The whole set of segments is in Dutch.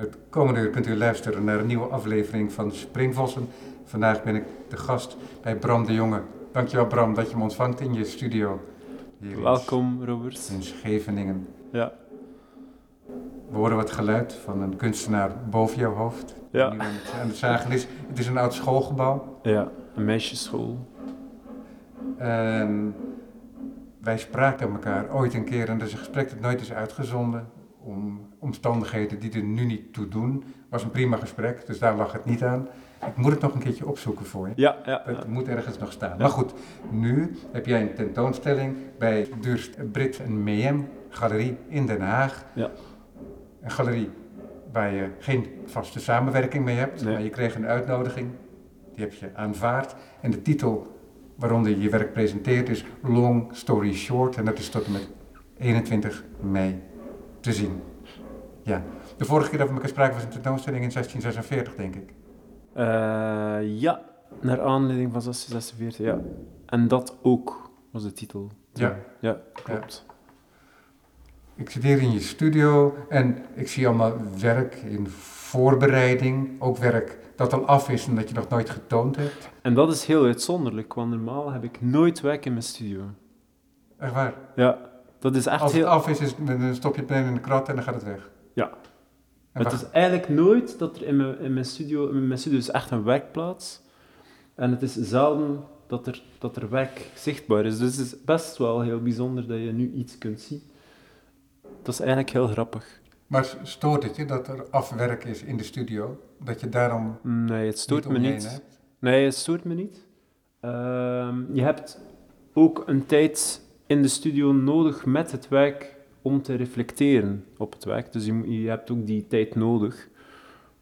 Het komende uur kunt u luisteren naar een nieuwe aflevering van Springvossen. Vandaag ben ik de gast bij Bram de Jonge. Dankjewel Bram dat je me ontvangt in je studio. hier Welkom, Robert. In Scheveningen. Ja. We horen wat geluid van een kunstenaar boven jouw hoofd. Ja. Die nu aan het, aan het zagen is. Het is een oud schoolgebouw. Ja, een meisjesschool. En wij spraken elkaar ooit een keer, en dat is een gesprek dat nooit is uitgezonden, om omstandigheden die er nu niet toe doen. was een prima gesprek, dus daar lag het niet aan. Ik moet het nog een keertje opzoeken voor je. Ja, ja. Het moet ergens nog staan. Maar goed, nu heb jij een tentoonstelling bij Durst Brit en Mayhem Galerie in Den Haag. Ja. Een galerie waar je geen vaste samenwerking mee hebt, Nee. maar je kreeg een uitnodiging. Die heb je aanvaard. En de titel waaronder je je werk presenteert is Long Story Short. En dat is tot en met 21 mei te zien. Ja. De vorige keer dat we elkaar spraken was een tentoonstelling in 1646, denk ik. Eh, ja, naar aanleiding van 1646, ja. En dat ook was de titel. Ja. Ja, klopt. Ik zit hier in je studio en ik zie allemaal werk in voorbereiding. Ook werk dat al af is en dat je nog nooit getoond hebt. En dat is heel uitzonderlijk, want normaal heb ik nooit werk in mijn studio. Echt waar. Ja, dat is echt Als het heel... af is, is, dan stop je het in de krat en dan gaat het weg. Ja. En Het wacht, is eigenlijk nooit dat er in mijn, in mijn studio... In mijn studio is echt een werkplaats. En het is zelden dat er, dat er werk zichtbaar is. Dus het is best wel heel bijzonder dat je nu iets kunt zien. Dat is eigenlijk heel grappig. Maar stoort het je dat er afwerk is in de studio? Dat je daarom Nee, het stoort niet me niet. hebt? Nee, het stoort me niet. Ehm, je hebt ook een tijd in de studio nodig met het werk om te reflecteren op het werk. Dus je, je hebt ook die tijd nodig.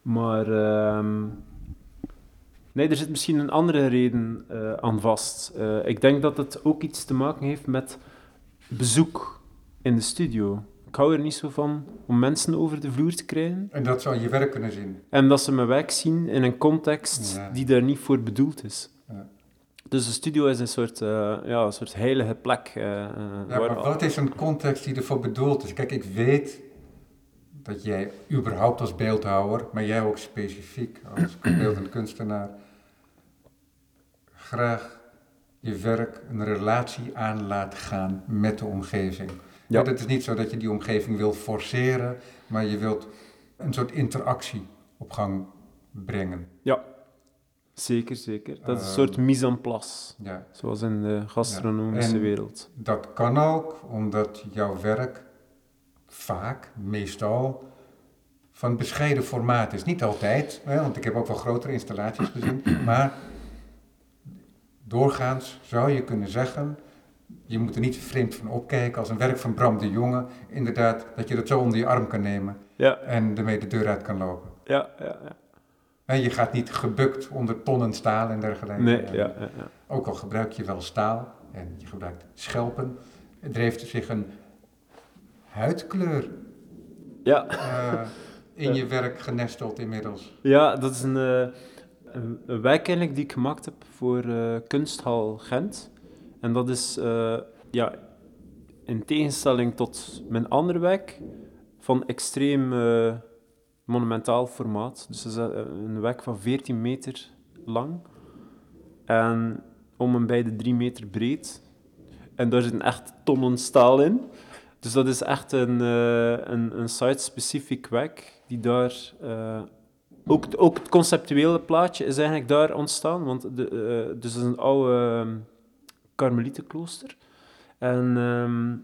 Maar ehm, nee, er zit misschien een andere reden eh, aan vast. Eh, ik denk dat het ook iets te maken heeft met bezoek in de studio. Ik hou er niet zo van om mensen over de vloer te krijgen. En dat zou je werk kunnen zien. En dat ze mijn werk zien in een context Ja. die daar niet voor bedoeld is. Ja. Dus de studio is een soort, eh, ja, een soort heilige plek. eh, eh, Ja, waar maar wat is een context die ervoor bedoeld is? Kijk, ik weet dat jij überhaupt als beeldhouwer, maar jij ook specifiek als beeldend kunstenaar, graag je werk een relatie aan laat gaan met de omgeving. Ja. Ja. Het is niet zo dat je die omgeving wil forceren, maar je wilt een soort interactie op gang brengen. Zeker, zeker. Dat is een Ehm, soort mise en place, Ja. zoals in de gastronomische wereld. Dat kan ook omdat jouw werk vaak, meestal, van bescheiden formaat is. Niet altijd, hè, want ik heb ook wel grotere installaties gezien, maar doorgaans zou je kunnen zeggen, je moet er niet vreemd van opkijken als een werk van Bram de Jonge, inderdaad, dat je dat zo onder je arm kan nemen Ja, en ermee de deur uit kan lopen. ja, ja. ja. En je gaat niet gebukt onder tonnen staal en dergelijke. Nee, ja, ja, ja. Ook al gebruik je wel staal en je gebruikt schelpen, er heeft zich een huidkleur Ja, eh, in je werk genesteld inmiddels. ja dat is een, eh, een, een werk eigenlijk die ik gemaakt heb voor eh, Kunsthal Gent. En dat is, ja, in tegenstelling tot mijn andere werk, van extreem monumentaal formaat. Dus het is eh, een werk van 14 meter lang en om en bij de 3 meter breed. En daar zitten echt tonnen staal in. Dus dat is echt een, eh, een, een site-specifiek werk die daar... eh, ook, ook het conceptuele plaatje is eigenlijk daar ontstaan, want de, dus het is een oude ehm, karmelietenklooster. En ehm,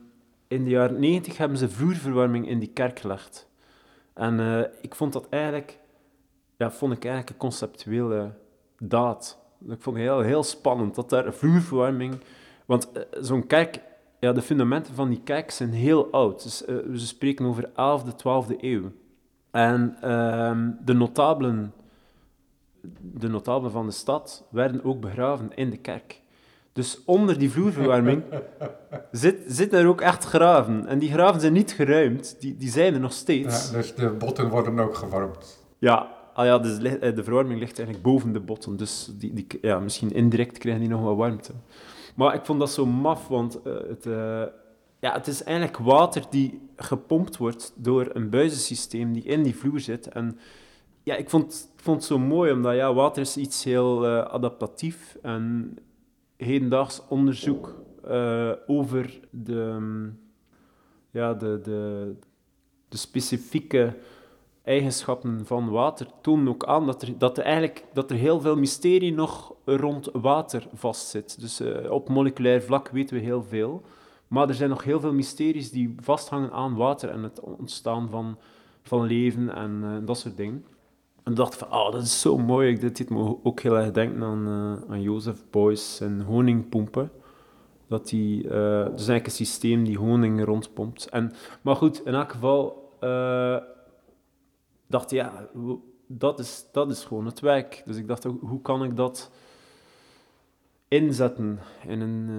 in de jaren 90 hebben ze vloerverwarming in die kerk gelegd. En eh, ik vond dat eigenlijk, ja, vond ik eigenlijk een conceptuele daad. Ik vond het heel, heel spannend dat daar vloerverwarming, want eh, zo'n kerk, ja, de fundamenten van die kerk zijn heel oud. Dus, eh, we spreken over 11e, 12e eeuw. En ehm, de notabelen, de notabelen van de stad werden ook begraven in de kerk. Dus onder die vloerverwarming zit, zit er ook echt graven. En die graven zijn niet geruimd, die, die zijn er nog Ja, steeds. dus de botten worden ook gewarmd. Ja, ah ja dus eh, de verwarming ligt eigenlijk boven de botten. Dus die, die, ja, misschien indirect krijgen die nog wat warmte. Maar ik vond dat zo maf, want eh, het, eh, ja, het is eigenlijk water die gepompt wordt door een buizensysteem die in die vloer zit. En ja, ik vond, vond het zo mooi, omdat ja, water is iets heel eh, adaptatief. En hedendaags onderzoek eh, over de, mm, ja, de, de, de specifieke eigenschappen van water tonen ook aan dat er, dat er eigenlijk dat er heel veel mysterie nog rond water vastzit. Dus eh, op moleculair vlak weten we heel veel. Maar er zijn nog heel veel mysteries die vasthangen aan water en het ontstaan van, van leven en eh, dat soort dingen. En dacht van, oh, dat is zo mooi. Ik dit deed me ook heel erg denken aan, uh, aan Jozef Beuys en honingpompen. Dat die, uh, is eigenlijk een systeem die honing rondpompt. En, maar goed, in elk geval uh, dacht ja, dat is, dat is gewoon het werk. Dus ik dacht, hoe kan ik dat inzetten in een,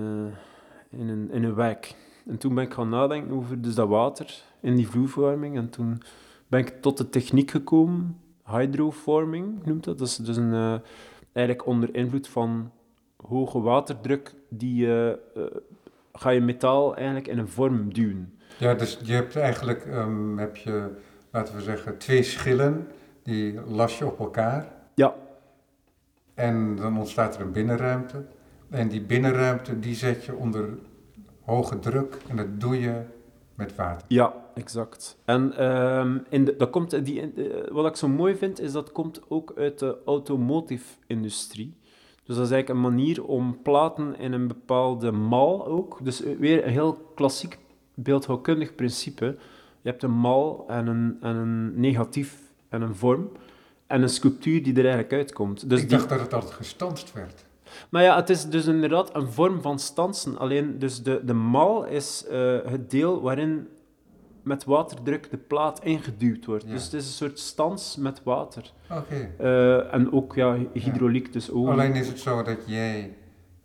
in een, in een werk? En toen ben ik gaan nadenken over dus dat water in die vloervorming. En toen ben ik tot de techniek gekomen, hydroforming noemt dat. Dat is dus een, uh, eigenlijk onder invloed van hoge waterdruk, die uh, ga je metaal eigenlijk in een vorm duwen. Ja, dus je hebt eigenlijk, um, heb je, laten we zeggen, twee schillen, die las je op elkaar. Ja. En dan ontstaat er een binnenruimte. En die binnenruimte, die zet je onder hoge druk en dat doe je met water. Ja, exact. En um, in de, dat komt, die, uh, wat ik zo mooi vind, is dat komt ook uit de automotive-industrie. Dus dat is eigenlijk een manier om platen in een bepaalde mal ook. Dus weer een heel klassiek beeldhouwkundig principe. Je hebt een mal en een, en een negatief en een vorm. En een sculptuur die er eigenlijk uitkomt. Dus Ik dacht die... dat het altijd gestanst werd. Maar ja, het is dus inderdaad een vorm van stansen. Alleen dus de, de mal is uh, het deel waarin met waterdruk de plaat ingeduwd wordt. Ja. Dus het is een soort stans met water. Oké. Okay. Uh, en ook ja, hydrauliek, dus olie. Alleen is het zo dat jij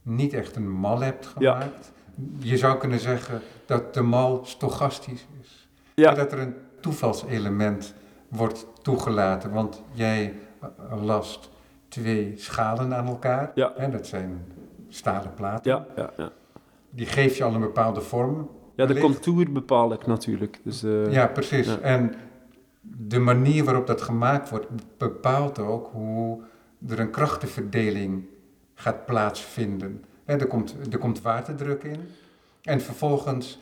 niet echt een mal hebt gemaakt. Ja. Je zou kunnen zeggen dat de mal stochastisch is. Ja. Dat er een toevalselement wordt toegelaten, want jij last twee schalen aan elkaar. Ja. Hè, dat zijn stalen platen. Ja, ja, ja. Die geef je al een bepaalde vorm. Ja, de contour bepaal ik natuurlijk. Dus, uh, ja, precies. ja. En de manier waarop dat gemaakt wordt bepaalt ook hoe er een krachtenverdeling gaat plaatsvinden. Hè, er, komt, er komt waterdruk in en vervolgens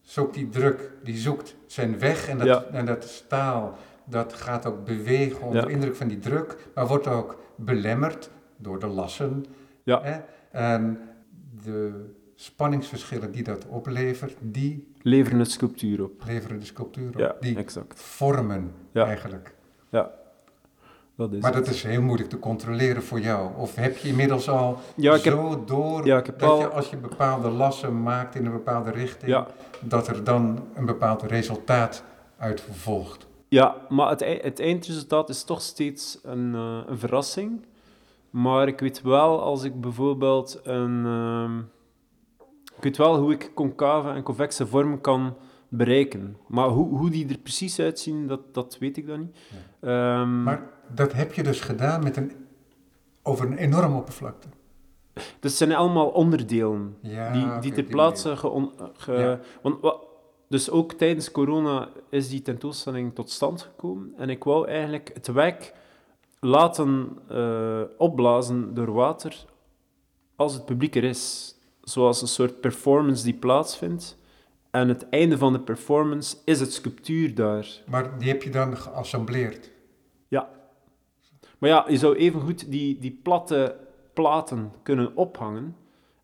zoekt die druk, die zoekt zijn weg en dat, Ja. en dat staal dat gaat ook bewegen onder Ja. indruk van die druk, maar wordt ook belemmerd door de lassen. Ja. En de spanningsverschillen die dat oplevert, die leveren het sculptuur op. leveren de sculptuur op. Ja, die exact. vormen Ja. eigenlijk. Ja, dat is Maar het. dat is heel moeilijk te controleren voor jou. Of heb je inmiddels al Ja, ik heb- zo door ja, ik heb dat al- je als je bepaalde lassen maakt in een bepaalde richting, Ja. dat er dan een bepaald resultaat uit volgt? Ja, maar het, ei- het eindresultaat is toch steeds een, eh, een verrassing. Maar ik weet wel, als ik bijvoorbeeld een... ehm, ik weet wel hoe ik concave en convexe vormen kan bereiken. Maar hoe, hoe die er precies uitzien, dat, dat weet ik dan niet. Ehm, Maar dat heb je dus gedaan met een, over een enorme oppervlakte. Dus het zijn allemaal onderdelen Ja, die, die op ter plaatse... ge- Ja. want, wa- dus ook tijdens corona is die tentoonstelling tot stand gekomen. En ik wou eigenlijk het werk laten eh, opblazen door water als het publiek er is. Zoals een soort performance die plaatsvindt. En het einde van de performance is het sculptuur daar. Maar die heb je dan geassembleerd. Ja. Maar ja, je zou evengoed die, die platte platen kunnen ophangen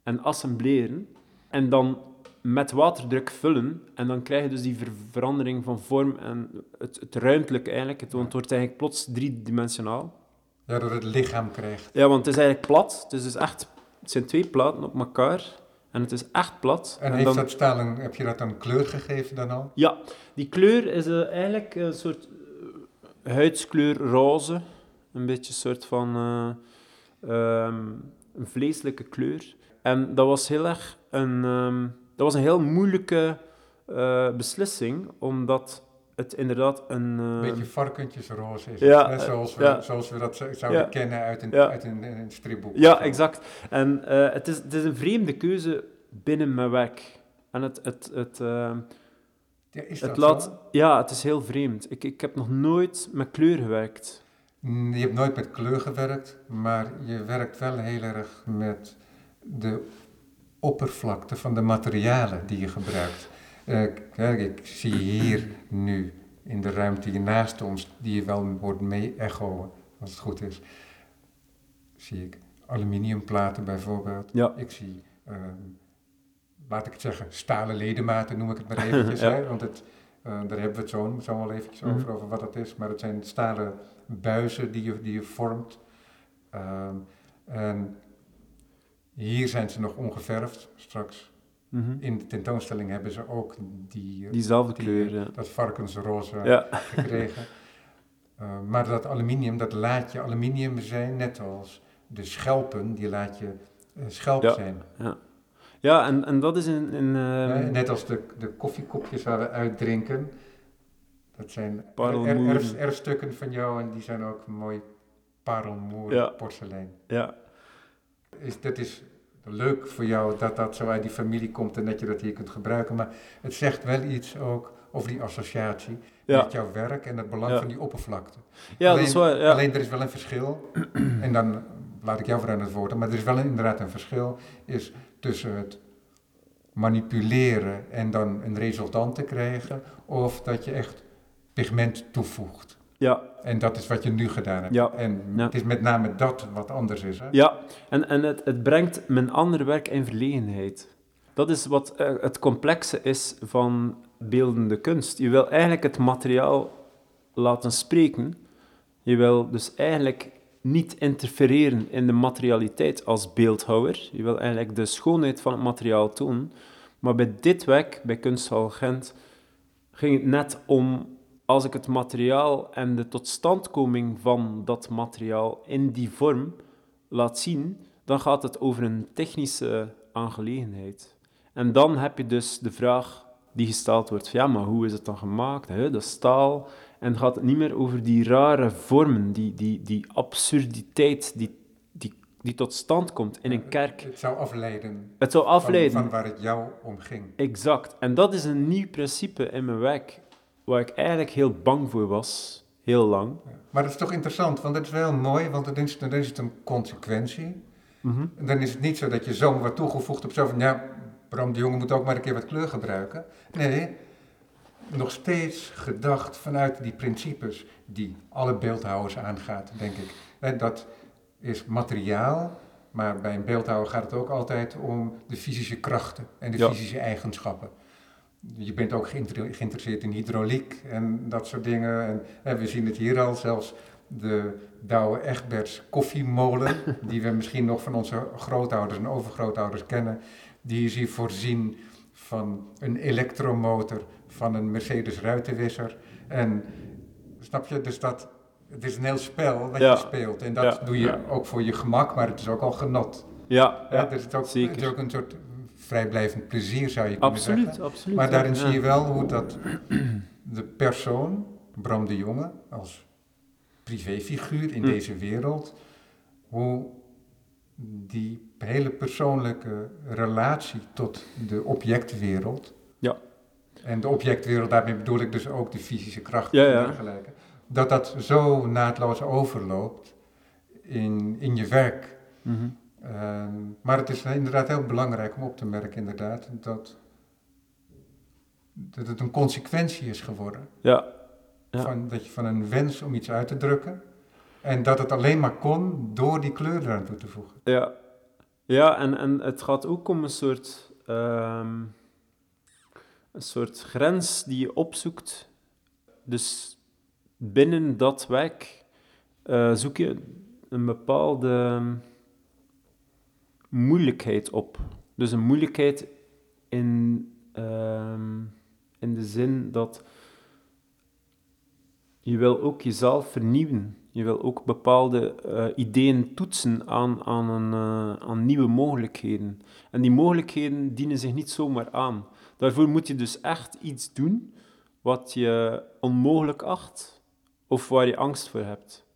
en assembleren en dan met waterdruk vullen. En dan krijg je dus die ver- verandering van vorm en het, het ruimtelijke eigenlijk. Het, want het wordt eigenlijk plots driedimensionaal. Ja, dat het lichaam krijgt. Ja, want het is eigenlijk plat. Het, is dus echt, het zijn twee platen op elkaar en het is echt plat. En, heeft dan, dat een, heb je dat dan kleur gegeven dan al? Ja, die kleur is eh, eigenlijk een soort eh, huidskleur roze. Een beetje een soort van ehm, een vleeselijke kleur. En dat was heel erg een, ehm, dat was een heel moeilijke beslissing, omdat het inderdaad een... Een eh, beetje varkentjesroze is ja. Net zoals we, ja. zoals we dat zouden Ja. kennen uit een, Ja. uit een, een stripboek. Ja, exact. En eh, het, is, het is een vreemde keuze binnen mijn werk. En het, het, het, eh, Ja, is het dat laat... zo? Ja, het is heel vreemd. Ik, ik heb nog nooit met kleur gewerkt. Mm, Je hebt nooit met kleur gewerkt, maar je werkt wel heel erg met de oppervlakte van de materialen die je gebruikt. Kijk, ik zie hier nu in de ruimte hier naast ons, die je wel wordt mee echoen, als het goed is, zie ik aluminiumplaten bijvoorbeeld. Ja. Ik zie, ehm, laat ik het zeggen, stalen ledematen noem ik het maar eventjes, Ja. hè, want het, eh, daar hebben we het zo, zo wel eventjes Mhm. over, over wat dat is. Maar het zijn stalen buizen die je, die je vormt. Ehm, en hier zijn ze nog ongeverfd. Straks Mhm. in de tentoonstelling hebben ze ook die, eh, Diezelfde die, kleur, ja. dat varkensroze Ja, gekregen. Eh, maar dat aluminium, dat laat je aluminium zijn, net als de schelpen, die laat je eh, schelp Ja. zijn. ja en, en dat is in... in ehm, Eh, net als de, de koffiekopjes waar we uitdrinken. Dat zijn er, erf- erfstukken van jou en die zijn ook mooi parelmoer Ja. porselein. ja, Is, dat is leuk voor jou dat dat zo uit die familie komt en dat je dat hier kunt gebruiken. Maar het zegt wel iets ook over die associatie ja. met jouw werk en het belang Ja. van die oppervlakte. ja alleen, dat is waar. Ja. Alleen er is wel een verschil, en dan laat ik jou voor aan het woord, maar er is wel inderdaad een verschil is tussen het manipuleren en dan een resultant te krijgen, of dat je echt pigment toevoegt. Ja, En dat is wat je nu gedaan hebt. Ja. En Ja. het is met name dat wat anders is. Hè? Ja, en, en het, het brengt mijn andere werk in verlegenheid. Dat is wat eh, het complexe is van beeldende kunst. Je wil eigenlijk het materiaal laten spreken. Je wil dus eigenlijk niet interfereren in de materialiteit als beeldhouwer. Je wil eigenlijk de schoonheid van het materiaal tonen. Maar bij dit werk, bij Kunsthal Gent, ging het net om als ik het materiaal en de totstandkoming van dat materiaal in die vorm laat zien, dan gaat het over een technische aangelegenheid. En dan heb je dus de vraag die gesteld wordt, ja, maar hoe is het dan gemaakt? Hè? Dat staal. En gaat het niet meer over die rare vormen, die, die, die absurditeit die, die, die tot stand komt in een kerk. Het zou afleiden, Het zou afleiden. Van, van waar het jou om ging. Exact. En dat is een nieuw principe in mijn werk, waar ik eigenlijk heel bang voor was, heel lang. Maar dat is toch interessant, want het is wel mooi, want dan is, dan is het een consequentie. En dan is het niet zo dat je zomaar wat toegevoegd hebt, zo van, ja, Bram de Jonge moet ook maar een keer wat kleur gebruiken. Nee, nog steeds gedacht vanuit die principes die alle beeldhouwers aangaat, denk ik. Dat is materiaal, maar bij een beeldhouwer gaat het ook altijd om de fysische krachten en de Ja. fysische eigenschappen. Je bent ook geïnter- geïnteresseerd in hydrauliek en dat soort dingen. En, we zien het hier al, zelfs de Douwe Egberts koffiemolen, die we misschien nog van onze grootouders en overgrootouders kennen, die is hier voorzien van een elektromotor, van een Mercedes ruitenwisser. En snap je, dus dat, het is een heel spel wat Ja. je speelt. En dat Ja. doe je Ja. ook voor je gemak, maar het is ook al genot. Ja, Ja, ja, dus het, is ook, zeker. het is ook een soort vrijblijvend plezier, zou je kunnen zeggen. absoluut, absoluut. Maar daarin ja. zie je wel hoe dat de persoon, Bram de Jonge, als privéfiguur in Hm. deze wereld, hoe die hele persoonlijke relatie tot de objectwereld. Ja. En de objectwereld, daarmee bedoel ik dus ook de fysische kracht Ja, en dergelijke. Dat dat zo naadloos overloopt in, in je werk. Mhm. Ehm, maar het is inderdaad heel belangrijk om op te merken, inderdaad, dat, dat het een consequentie is geworden. Ja, Ja. Van, dat je van een wens om iets uit te drukken. En dat het alleen maar kon door die kleur eraan toe te voegen. ja. Ja, en, en het gaat ook om een soort, ehm, een soort grens die je opzoekt. Dus binnen dat werk eh, zoek je een bepaalde moeilijkheid op. Dus een moeilijkheid in, ehm, in de zin dat je wil ook jezelf vernieuwen. Je wil ook bepaalde eh, ideeën toetsen aan, aan, een, eh, aan nieuwe mogelijkheden. En die mogelijkheden dienen zich niet zomaar aan. Daarvoor moet je dus echt iets doen wat je onmogelijk acht of waar je angst voor hebt.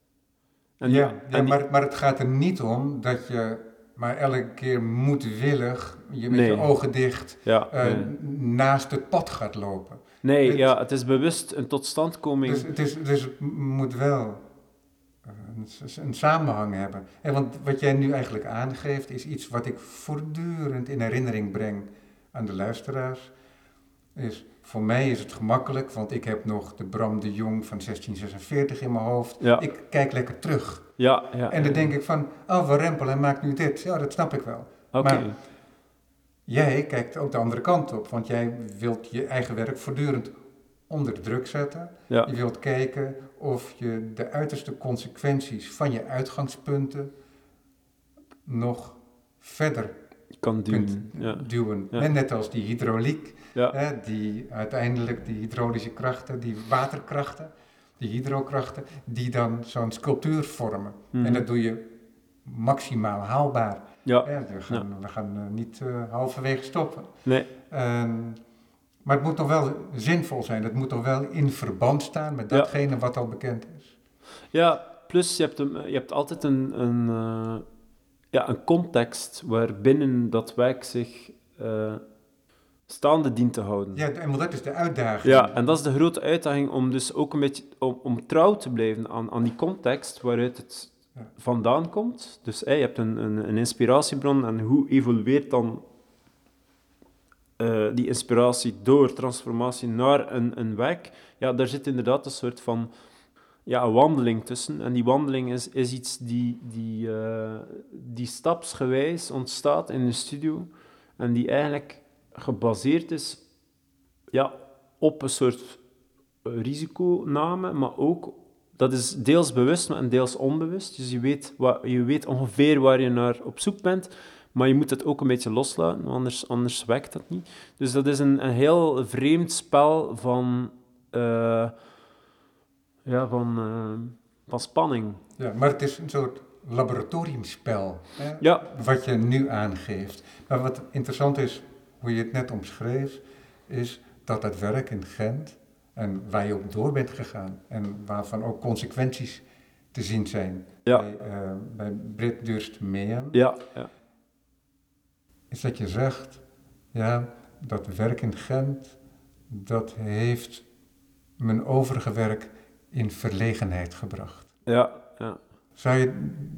En die- ja, en ja die- maar, maar het gaat er niet om dat je maar elke keer moedwillig, je met Nee. je ogen dicht, Ja, eh, nee. naast het pad gaat lopen. nee, het- ja, het is bewust een totstandkoming. Dus, het, is, dus het moet wel eh, een, een samenhang hebben. En want wat jij nu eigenlijk aangeeft, is iets wat ik voortdurend in herinnering breng aan de luisteraars. Is, voor mij is het gemakkelijk, want ik heb nog de Bram de Jong van 1646 in mijn hoofd. Ja. Ik kijk lekker terug. ja, ja. En dan denk ik van, oh, Van Rempel, hij maakt nu dit. Ja, dat snap ik wel. Oké. maar- Jij kijkt ook de andere kant op, want jij wilt je eigen werk voortdurend onder de druk zetten. Ja. Je wilt kijken of je de uiterste consequenties van je uitgangspunten nog verder kan kunt duwen. Ja. duwen. Ja. En Net als die hydrauliek, Ja. hè, die uiteindelijk die hydraulische krachten, die waterkrachten, die hydrokrachten, die dan zo'n sculptuur vormen. Mhm. En dat doe je maximaal haalbaar. ja. Hè, we gaan, we gaan eh, niet eh, halverwege stoppen. Nee. Ehm, maar het moet toch wel zinvol zijn. Het moet toch wel in verband staan met Ja. datgene wat al bekend is. Ja, plus je hebt, een, je hebt altijd een, een, eh, ja, een context waarbinnen dat werk zich staande dient te houden. Ja, en dat is de uitdaging. Ja, en dat is de grote uitdaging om dus ook een beetje om, om trouw te blijven aan, aan die context waaruit het Ja. vandaan komt. Dus eh, je hebt een, een, een inspiratiebron en hoe evolueert dan eh, die inspiratie door transformatie naar een, een werk? Ja, daar zit inderdaad een soort van ja, een wandeling tussen. En die wandeling is, is iets die, die, eh, die stapsgewijs ontstaat in de studio en die eigenlijk gebaseerd is ja, op een soort risiconame, maar ook, dat is deels bewust en deels onbewust. Dus je weet, wat, je weet ongeveer waar je naar op zoek bent, maar je moet het ook een beetje loslaten, anders, anders werkt dat niet. Dus dat is een, een heel vreemd spel van, eh, ja, van, eh, van spanning. Ja, maar het is een soort laboratoriumspel. Hè, Ja, Wat je nu aangeeft. Maar wat interessant is, hoe je het net omschreef, is dat het werk in Gent en waar je op door bent gegaan en waarvan ook consequenties te zien zijn Ja. bij, eh, bij Brit Durst Meehan, ja, ja. is dat je zegt, ja, dat werk in Gent, dat heeft mijn overige werk in verlegenheid gebracht. ja, ja. Zou je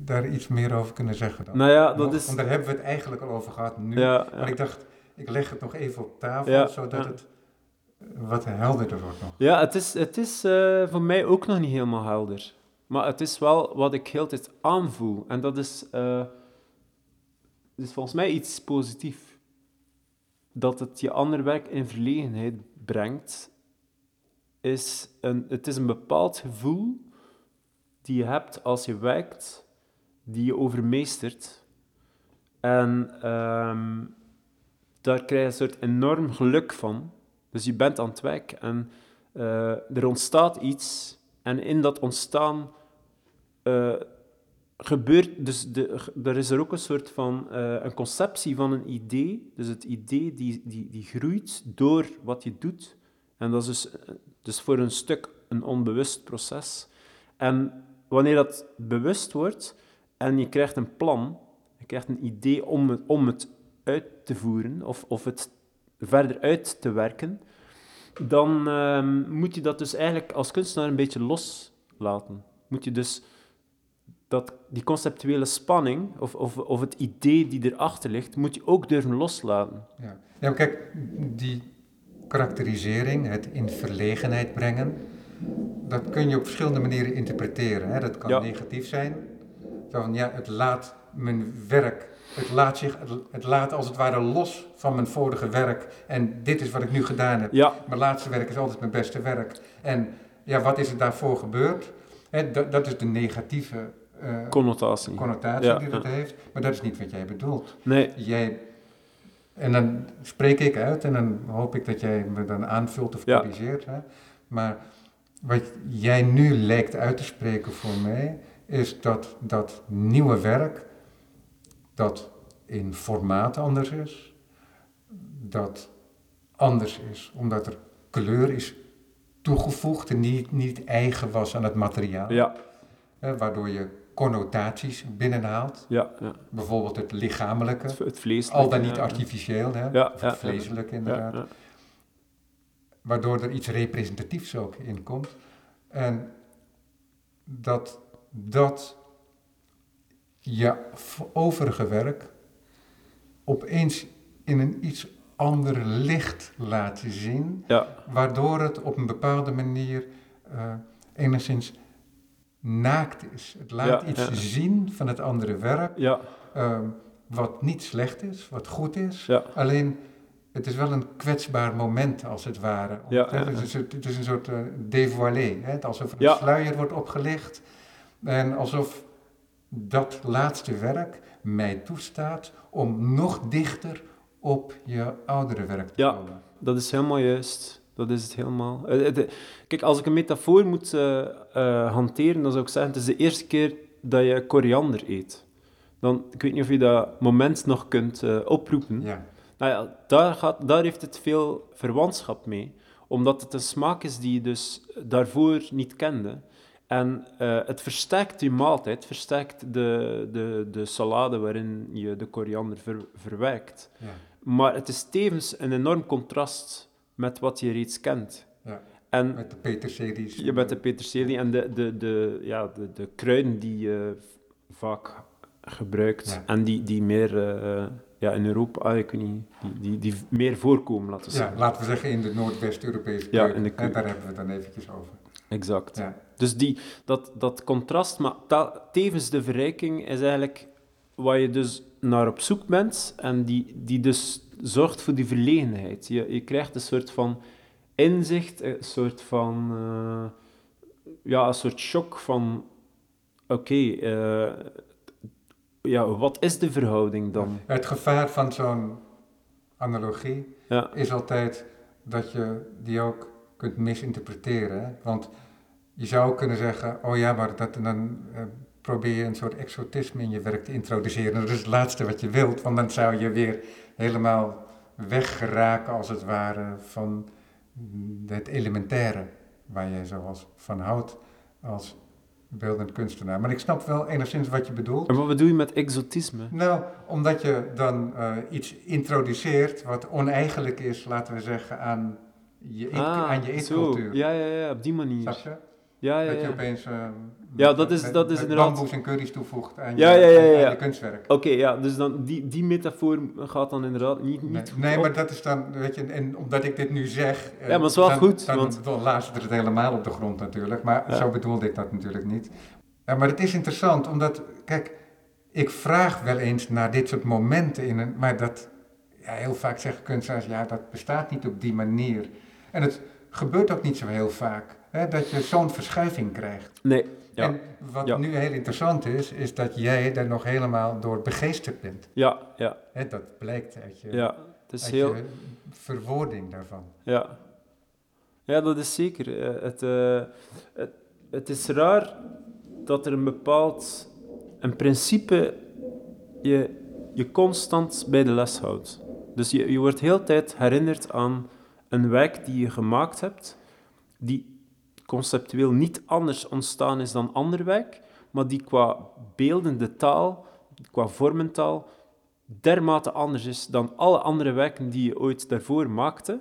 daar iets meer over kunnen zeggen dan? Nou ja, dat Nog? is... Want daar hebben we het eigenlijk al over gehad nu. Ja, Maar ik dacht, ik leg het nog even op tafel, Ja, zodat ja. het wat helderder wordt nog. Ja, het is, het is eh, voor mij ook nog niet helemaal helder. Maar het is wel wat ik heel tijd aanvoel. En dat is, eh, is volgens mij iets positiefs. Dat het je ander werk in verlegenheid brengt, is een, het is een bepaald gevoel die je hebt als je werkt, die je overmeestert. En ehm, daar krijg je een soort enorm geluk van. Dus je bent aan het werk en eh, er ontstaat iets. En in dat ontstaan eh, gebeurt... Dus de, er is er ook een soort van... eh, een conceptie van een idee. Dus het idee die, die, die groeit door wat je doet. En dat is dus, dus voor een stuk een onbewust proces. En wanneer dat bewust wordt en je krijgt een plan, je krijgt een idee om het, om het uit te voeren of, of het verder uit te werken, dan ehm, moet je dat dus eigenlijk als kunstenaar een beetje loslaten. Moet je dus dat, die conceptuele spanning of, of, of het idee die erachter ligt, moet je ook durven loslaten. Ja. ja, kijk, die karakterisering, het in verlegenheid brengen, dat kun je op verschillende manieren interpreteren. Hè. Dat kan Ja. negatief zijn. Van, ja, het laat mijn werk, het laat, zich, het, laat als het ware los van mijn vorige werk. En dit is wat ik nu gedaan heb. Ja, Mijn laatste werk is altijd mijn beste werk. En ja, wat is er daarvoor gebeurd? Dat, dat is de negatieve eh, connotatie. connotatie Ja, die dat ja. heeft. Maar dat is niet wat jij bedoelt. Nee, Jij, en dan spreek ik uit en dan hoop ik dat jij me dan aanvult of Ja. corrigeert. Hè? Maar wat jij nu lijkt uit te spreken voor mij, is dat dat nieuwe werk, dat in formaat anders is, dat anders is omdat er kleur is toegevoegd en niet, niet eigen was aan het materiaal. ja, Hè, waardoor je connotaties binnenhaalt. Ja, ja. Bijvoorbeeld het lichamelijke, Het, het vleeselijke. al dan niet artificieel, hè? Ja, of het vleeselijk inderdaad. ja. Waardoor er iets representatiefs ook in komt. En dat dat je overige werk opeens in een iets ander licht laat zien, Ja, waardoor het op een bepaalde manier eh, enigszins naakt is. Het laat Ja, iets ja. zien van het andere werk, ja, ehm, wat niet slecht is, wat goed is. Alleen, het is wel een kwetsbaar moment, als het ware. Ja, het, is, het is een soort eh dévoilé, hè? alsof er een Ja. sluier wordt opgelicht. En alsof dat laatste werk mij toestaat om nog dichter op je oudere werk te Ja. komen. dat is helemaal juist. Dat is het helemaal. Eh, eh, Kijk, als ik een metafoor moet eh, hanteren, dan zou ik zeggen: het is de eerste keer dat je koriander eet. Dan, ik weet niet of je dat moment nog kunt oproepen. Ja, Nou ja, daar, gaat, daar heeft het veel verwantschap mee, omdat het een smaak is die je dus daarvoor niet kende. En eh, het versterkt je maaltijd, het versterkt de, de, de salade waarin je de koriander ver, verwerkt. ja, Maar het is tevens een enorm contrast met wat je reeds kent. ja. En Met de peterselies. je bent de peterselie en de, de, de, ja, de, de kruiden die je vaak gebruikt Ja. en die, die meer eh, ja, in Europa, ah, ik weet niet, die, die, die meer voorkomen, laten we Ja, zeggen. laten we zeggen in de Noordwest-Europese Ja, keuken. in de Hè, keuken. Daar hebben we het dan eventjes over. Exact. Ja, Dus die, dat, dat contrast, maar tevens de verrijking is eigenlijk waar je dus naar op zoek bent en die, die dus zorgt voor die verlegenheid. Je, je krijgt een soort van inzicht, een soort van, eh, ja, een soort shock van, oké, eh, ja, wat is de verhouding dan? Het gevaar van zo'n analogie Ja, is altijd dat je die ook kunt misinterpreteren. hè. Want je zou kunnen zeggen, oh ja, maar dat, dan eh, probeer je een soort exotisme in je werk te introduceren. Dat is het laatste wat je wilt, want dan zou je weer helemaal weggeraken als het ware van het elementaire waar je zoals van houdt als beeldend kunstenaar. Maar ik snap wel enigszins wat je bedoelt. en wat bedoel je met exotisme? Nou, omdat je dan eh, iets introduceert wat oneigenlijk is, laten we zeggen, aan je, eet- aan je eetcultuur. Ja, ja, ja, op die manier. Snap je? Ja, ja, Dat je ja. opeens eh, Ja, dat is- dat is inderdaad- bamboes en curry's toevoegt aan, Ja, je, ja, ja, ja. je kunstwerk. Oké, ja, dus dan die, die metafoor gaat dan inderdaad niet, niet Nee, goed nee, op. maar dat is dan, weet je, en omdat ik dit nu zeg... eh, Ja, maar het is wel dan, goed, Dan, want- dan laat het helemaal op de grond natuurlijk, maar Ja. zo bedoelde ik dat natuurlijk niet. Ja, maar het is interessant, omdat, kijk, ik vraag wel eens naar dit soort momenten in een... Maar dat, ja, heel vaak zeggen kunstenaars, ja, dat bestaat niet op die manier. En het gebeurt ook niet zo heel vaak, hè, dat je zo'n verschuiving krijgt. Nee, ja, En wat Ja. nu heel interessant is, is dat jij daar nog helemaal door begeesterd bent. ja, ja, Hè, dat blijkt uit je, ja. Het is heel... je verwoording daarvan. Ja. Ja, dat is zeker. Eh, Het, eh, het, het is raar dat er een bepaald een principe je, je constant bij de les houdt. Dus je, je wordt heel tijd herinnerd aan een werk die je gemaakt hebt, die conceptueel niet anders ontstaan is dan ander werk, maar die qua beeldende taal, qua vormentaal, dermate anders is dan alle andere werken die je ooit daarvoor maakte.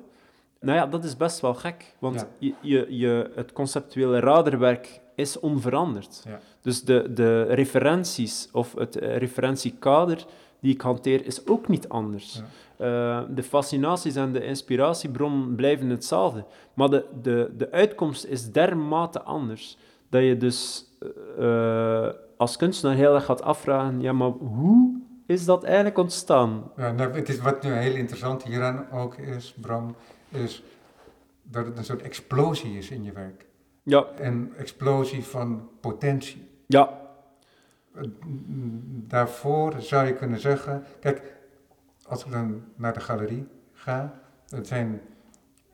Nou ja, dat is best wel gek, want Ja. je, je, je, het conceptuele raderwerk is onveranderd. Ja. Dus de, de referenties of het referentiekader die ik hanteer is ook niet anders. Eh, de fascinaties en de inspiratiebron blijven hetzelfde, maar de, de, de uitkomst is dermate anders dat je dus eh, als kunstenaar heel erg gaat afvragen, ja, maar hoe is dat eigenlijk ontstaan? Ja, nou, het is, wat nu heel interessant hieraan ook is, Bram, is dat het een soort explosie is in je werk. Ja, Een explosie van potentie. ja, Daarvoor zou je kunnen zeggen, kijk, als ik dan naar de galerie ga, het zijn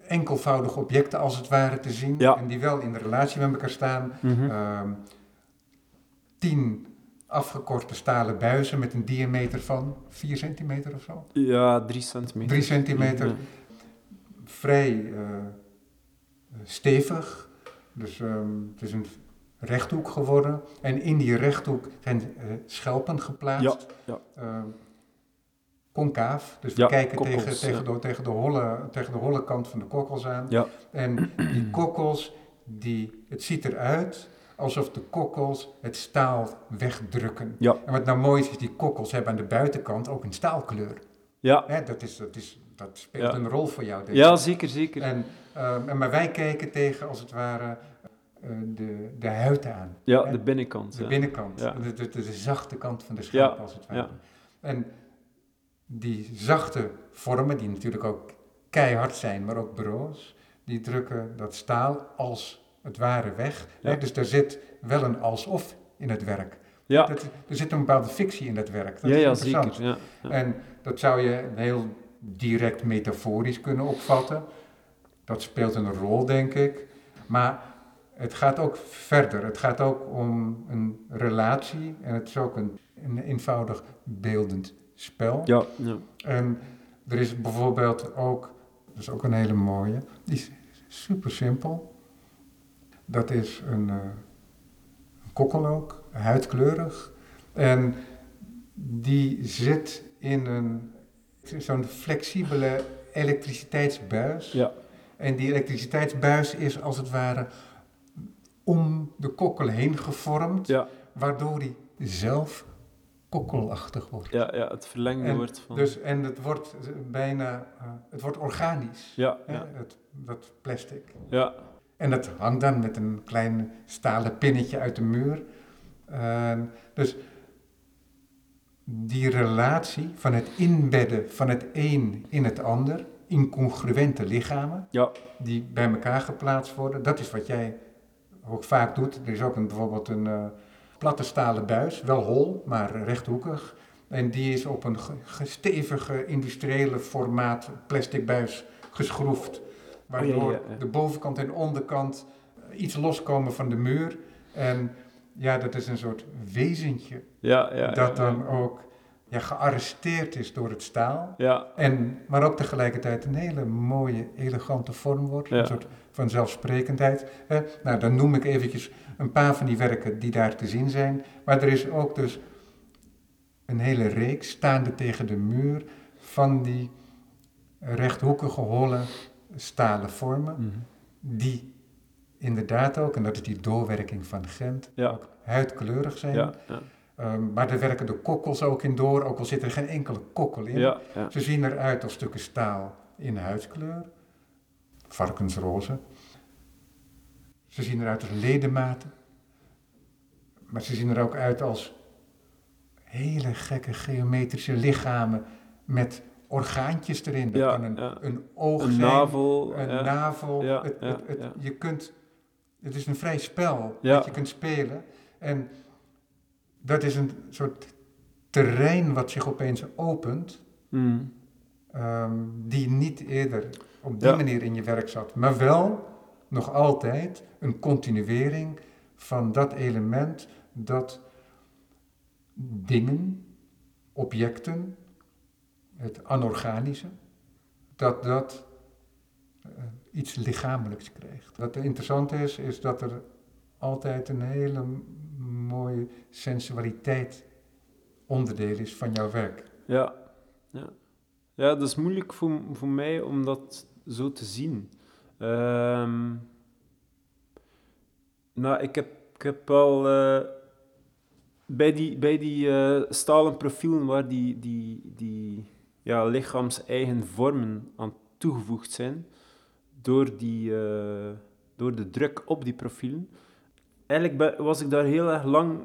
enkelvoudige objecten als het ware te zien, Ja. en die wel in relatie met elkaar staan. mhm. Ehm, tien afgekorte stalen buizen met een diameter van 4 centimeter of zo. ja, drie centimeter. 3 centimeter, Ja. vrij eh, stevig. Dus ehm, het is een rechthoek geworden. En in die rechthoek zijn eh, schelpen geplaatst. Ja, ja. Concaaf. Dus we Ja, kijken kokkels, tegen, tegen, ja. de, tegen, de holle, tegen de holle kant van de kokkels aan. Ja. En die kokkels, die, het ziet eruit alsof de kokkels het staal wegdrukken. Ja. En wat nou mooi is, is die kokkels hebben aan de buitenkant ook een staalkleur. Ja, Hè, dat, is, dat, is, dat speelt Ja. een rol voor jou, denk ja ik. zeker, zeker. En, ehm, en, maar wij kijken tegen, als het ware, eh, de, de huid aan. ja, hè, de binnenkant. de ja. binnenkant, Ja. de, de, de, de zachte kant van de schelp, Ja, als het ware. ja. En die zachte vormen, die natuurlijk ook keihard zijn, maar ook broos, die drukken dat staal als het ware weg. Ja. Hè, dus daar zit wel een alsof in het werk. Ja, Dat, er zit een bepaalde fictie in dat werk. Dat ja, is ja interessant. zeker. Ja. En dat zou je heel direct metaforisch kunnen opvatten. Dat speelt een rol, denk ik. Maar het gaat ook verder. Het gaat ook om een relatie en het is ook een, een eenvoudig beeldend spel. Ja, ja. En er is bijvoorbeeld ook, dat is ook een hele mooie, die is super simpel. Dat is een, eh, een kokkel ook, huidkleurig. En die zit in een, zo'n flexibele elektriciteitsbuis. Ja. En die elektriciteitsbuis is als het ware om de kokkel heen gevormd, Ja, waardoor die zelf kokkelachtig wordt. ja, ja, het verlengde En wordt van... Dus, en het wordt bijna, eh, het wordt organisch, ja, hè, ja, het, dat plastic. ja, En dat hangt dan met een klein stalen pinnetje uit de muur. Eh, dus die relatie van het inbedden van het een in het ander, incongruente lichamen, ja, die bij elkaar geplaatst worden, dat is wat jij ook vaak doet. Er is ook een, bijvoorbeeld een eh, platte stalen buis, wel hol, maar rechthoekig. En die is op een ge- ge- stevige industriële formaat plastic buis geschroefd. Waardoor Oh, ja, ja, ja. de bovenkant en onderkant eh, iets loskomen van de muur. En ja, dat is een soort wezentje ja, ja. dat dan ook ja, gearresteerd is door het staal. Ja, En, maar ook tegelijkertijd een hele mooie, elegante vorm wordt. Ja. Een soort van zelfsprekendheid. Hè? Nou, dan noem ik eventjes een paar van die werken die daar te zien zijn. Maar er is ook dus een hele reeks staande tegen de muur van die rechthoekige, holle, stalen vormen. mhm. Die inderdaad ook, en dat is die doorwerking van Gent, ja, ook huidkleurig zijn. ja, ja, Ehm, maar daar werken de kokkels ook in door, ook al zit er geen enkele kokkel in. ja, ja. Ze zien eruit als stukken staal in huidskleur, varkensroze. Ze zien eruit als ledematen, maar ze zien er ook uit als hele gekke geometrische lichamen met orgaantjes erin. Dat Ja, kan een, ja. een oog Een zijn, navel. een ja. navel. Ja, het, het, het-. Je kunt, het is een vrij spel dat je kunt spelen. En dat is een soort terrein wat zich opeens opent, Mhm. ehm, die niet eerder op die Ja. manier in je werk zat. Maar wel nog altijd een continuering van dat element dat dingen, objecten, het anorganische, dat dat eh, iets lichamelijks krijgt. Wat interessant is, is dat er altijd een hele mooie sensualiteit onderdeel is van jouw werk. Ja, ja. ja, dat is moeilijk voor, voor mij om dat zo te zien. Ehm, nou, ik heb, ik heb wel eh, bij die, bij die eh, stalen profielen waar die, die, die ja, lichaams-eigen vormen aan toegevoegd zijn, door, die, eh, door de druk op die profielen. Eigenlijk was ik daar heel erg lang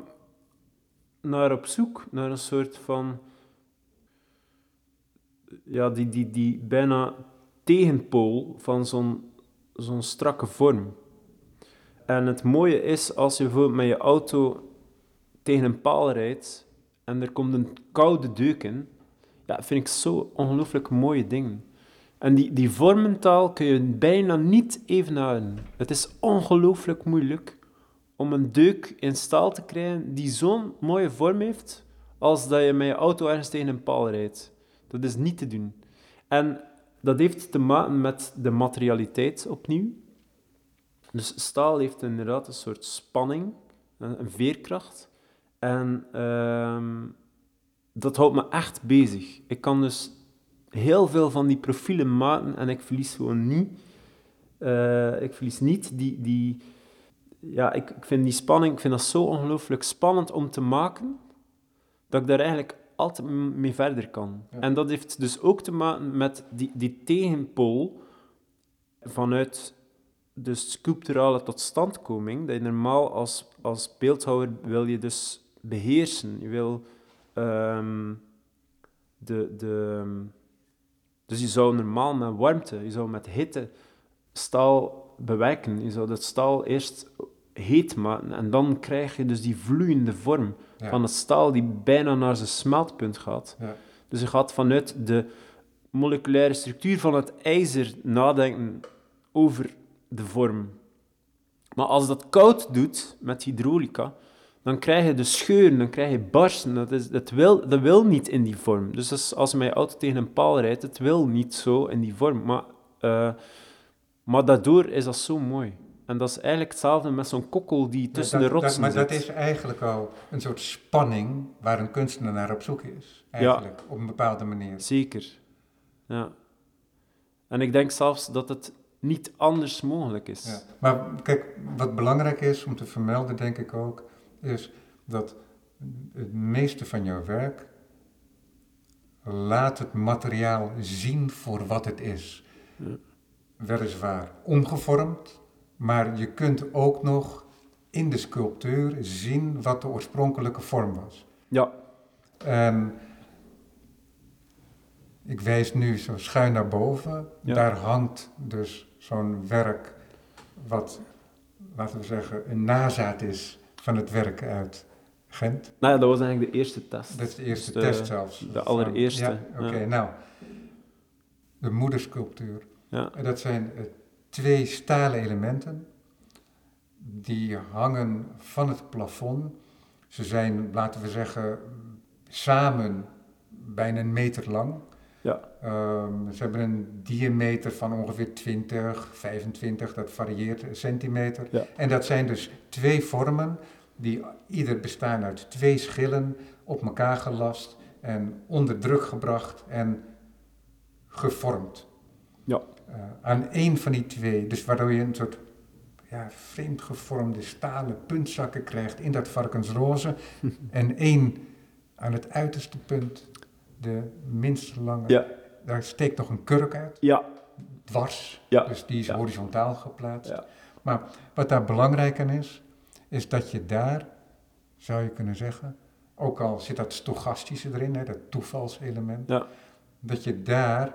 naar op zoek, naar een soort van ja, die, die, die bijna tegenpool van zo'n zo'n strakke vorm. En het mooie is, als je bijvoorbeeld met je auto tegen een paal rijdt en er komt een koude deuk in, ja, vind ik zo ongelooflijk mooie dingen. En die, die vormentaal kun je bijna niet evenaren. Het is ongelooflijk moeilijk om een deuk in staal te krijgen die zo'n mooie vorm heeft als dat je met je auto ergens tegen een paal rijdt. Dat is niet te doen. En dat heeft te maken met de materialiteit opnieuw. Dus staal heeft inderdaad een soort spanning. een, veerkracht. En ehm, dat houdt me echt bezig. Ik kan dus heel veel van die profielen maken en ik verlies gewoon niet. eh, ik verlies niet die... die ja, ik, ik vind die spanning, ik vind dat zo ongelooflijk spannend om te maken, dat ik daar eigenlijk altijd mee verder kan. Ja. En dat heeft dus ook te maken met die, die tegenpool vanuit de sculpturale totstandkoming, dat je normaal als, als beeldhouwer wil je dus beheersen. Je wil ehm, de, de... Dus je zou normaal met warmte, je zou met hitte staal bewerken. Je zou dat staal eerst heet maken en dan krijg je dus die vloeiende vorm Ja. van het staal die bijna naar zijn smeltpunt gaat. Ja. Dus je gaat vanuit de moleculaire structuur van het ijzer nadenken over de vorm. Maar als dat koud doet met hydraulica, dan krijg je de scheuren, dan krijg je barsten. Dat, is, dat, wil, dat wil niet in die vorm. Dus is als mijn auto tegen een paal rijdt, het wil niet zo in die vorm. Maar, eh, maar daardoor is dat zo mooi. En dat is eigenlijk hetzelfde met zo'n kokkel die tussen dat, de rotsen dat, Maar zit. dat is eigenlijk al een soort spanning waar een kunstenaar naar op zoek is. Eigenlijk, op een bepaalde manier. Zeker. Ja. En ik denk zelfs dat het niet anders mogelijk is. Ja. Maar kijk, wat belangrijk is om te vermelden, denk ik ook, is dat het meeste van jouw werk laat het materiaal zien voor wat het is. Ja. Weliswaar omgevormd, maar je kunt ook nog in de sculptuur zien wat de oorspronkelijke vorm was. Ja, En ik wijs nu zo schuin naar boven. Ja. Daar hangt dus zo'n werk wat, laten we zeggen, een nazaat is van het werk uit Gent. nou ja, dat was eigenlijk de eerste test. Dat is de eerste Dus de- test zelfs. de allereerste, Ja, oké, ja. nou. De moedersculptuur. Ja, En dat zijn twee stalen elementen. Die hangen van het plafond. Ze zijn, laten we zeggen, samen bijna een meter lang. ja, Ehm, ze hebben een diameter van ongeveer 20, 25, dat varieert, centimeter. Ja. En dat zijn dus twee vormen die ieder bestaan uit twee schillen op elkaar gelast en onder druk gebracht en gevormd. Ja. Eh, aan één van die twee, dus waardoor je een soort ja, vreemd gevormde stalen puntzakken krijgt in dat varkensroze. en één aan het uiterste punt, de minste lange, ja, daar steekt nog een kurk uit, ja, dwars. Ja. Dus die is Ja. horizontaal geplaatst. Ja. Maar wat daar belangrijk aan is, is dat je daar, zou je kunnen zeggen, ook al zit dat stochastische erin, hè, dat toevalselement, Ja. dat je daar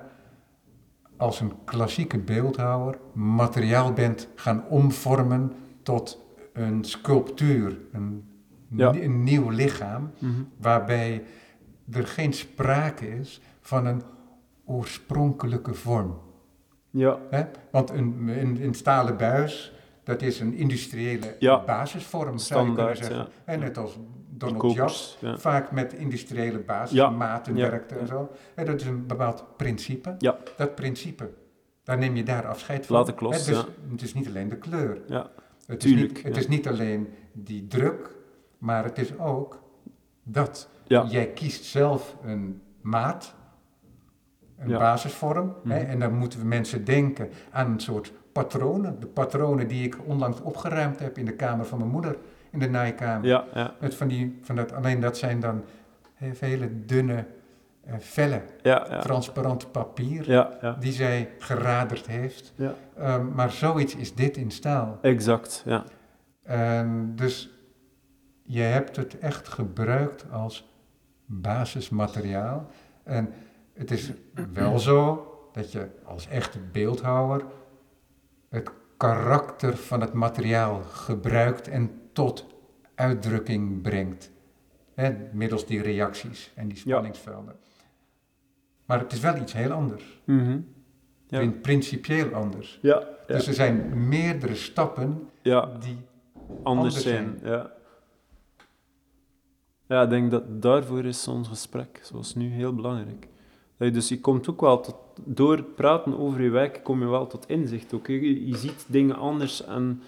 als een klassieke beeldhouwer materiaal bent gaan omvormen tot een sculptuur, een, Ja. nie- een nieuw lichaam, mhm, waarbij er geen sprake is van een oorspronkelijke vorm. ja, Hè? Want een, een, een stalen buis, dat is een industriële Ja. basisvorm, zou je kunnen zeggen. Ja. Hè, net als Donald Jack kokers, ja. vaak met industriële Ja. basismaten Ja. werkte en zo. En dat is een bepaald principe. Ja. Dat principe, daar neem je daar afscheid van. Ik los, Hè, dus. Het is niet alleen de kleur. Ja, Het, Tuurlijk, is, niet, het is niet alleen die druk, maar het is ook dat. Jij kiest zelf een maat, een basisvorm. Hè, Mhm. en dan moeten we mensen denken aan een soort patronen. De patronen die ik onlangs opgeruimd heb in de kamer van mijn moeder, in de naaikamer. ja, ja, Met van die, van dat, alleen dat zijn dan he- hele dunne, eh, felle, ja, ja, transparant papier. ja, Die zij geraderd heeft. ja. Ehm, maar zoiets is dit in staal. exact, ja, En dus je hebt het echt gebruikt als basismateriaal. En het is wel zo dat je als echte beeldhouwer het karakter van het materiaal gebruikt en tot uitdrukking brengt. Hè, middels die reacties en die Ja. spanningsvelden. Maar het is wel iets heel anders. Ja. Prin- Principieel anders. ja, ja, Dus er zijn meerdere stappen ja. die anders anders zijn. Ja. ja, ik denk dat daarvoor is ons gesprek, zoals nu, heel belangrijk. Je, dus je komt ook wel tot, door praten over je werk, kom je wel tot inzicht. Ook. Je, je ziet dingen anders en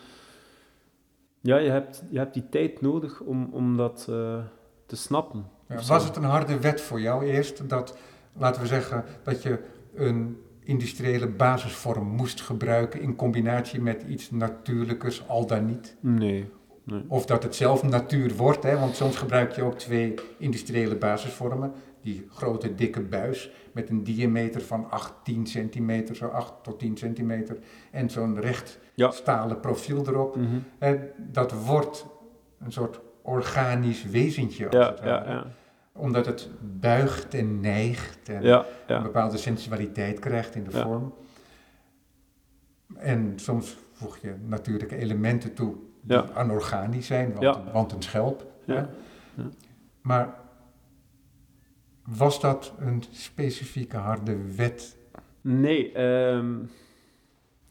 Ja, je hebt, je hebt die tijd nodig om, om dat eh, te snappen. Ja, was het een harde wet voor jou eerst dat, laten we zeggen, dat je een industriële basisvorm moest gebruiken in combinatie met iets natuurlijkers, al dan niet? Nee. nee. Of dat het zelf natuur wordt, hè? want soms gebruik je ook twee industriële basisvormen. Die grote dikke buis met een diameter van 8, 10 centimeter, zo 8 tot 10 centimeter. En zo'n recht Ja. stalen profiel erop. Mhm. Hè, dat wordt een soort organisch wezentje als Ja, het ware. ja. Omdat het buigt en neigt en een bepaalde sensualiteit krijgt in de vorm. En soms voeg je natuurlijke elementen toe die anorganisch zijn, want, een schelp. Ja. hè. Ja. Maar was dat een specifieke harde wet? Nee, ehm,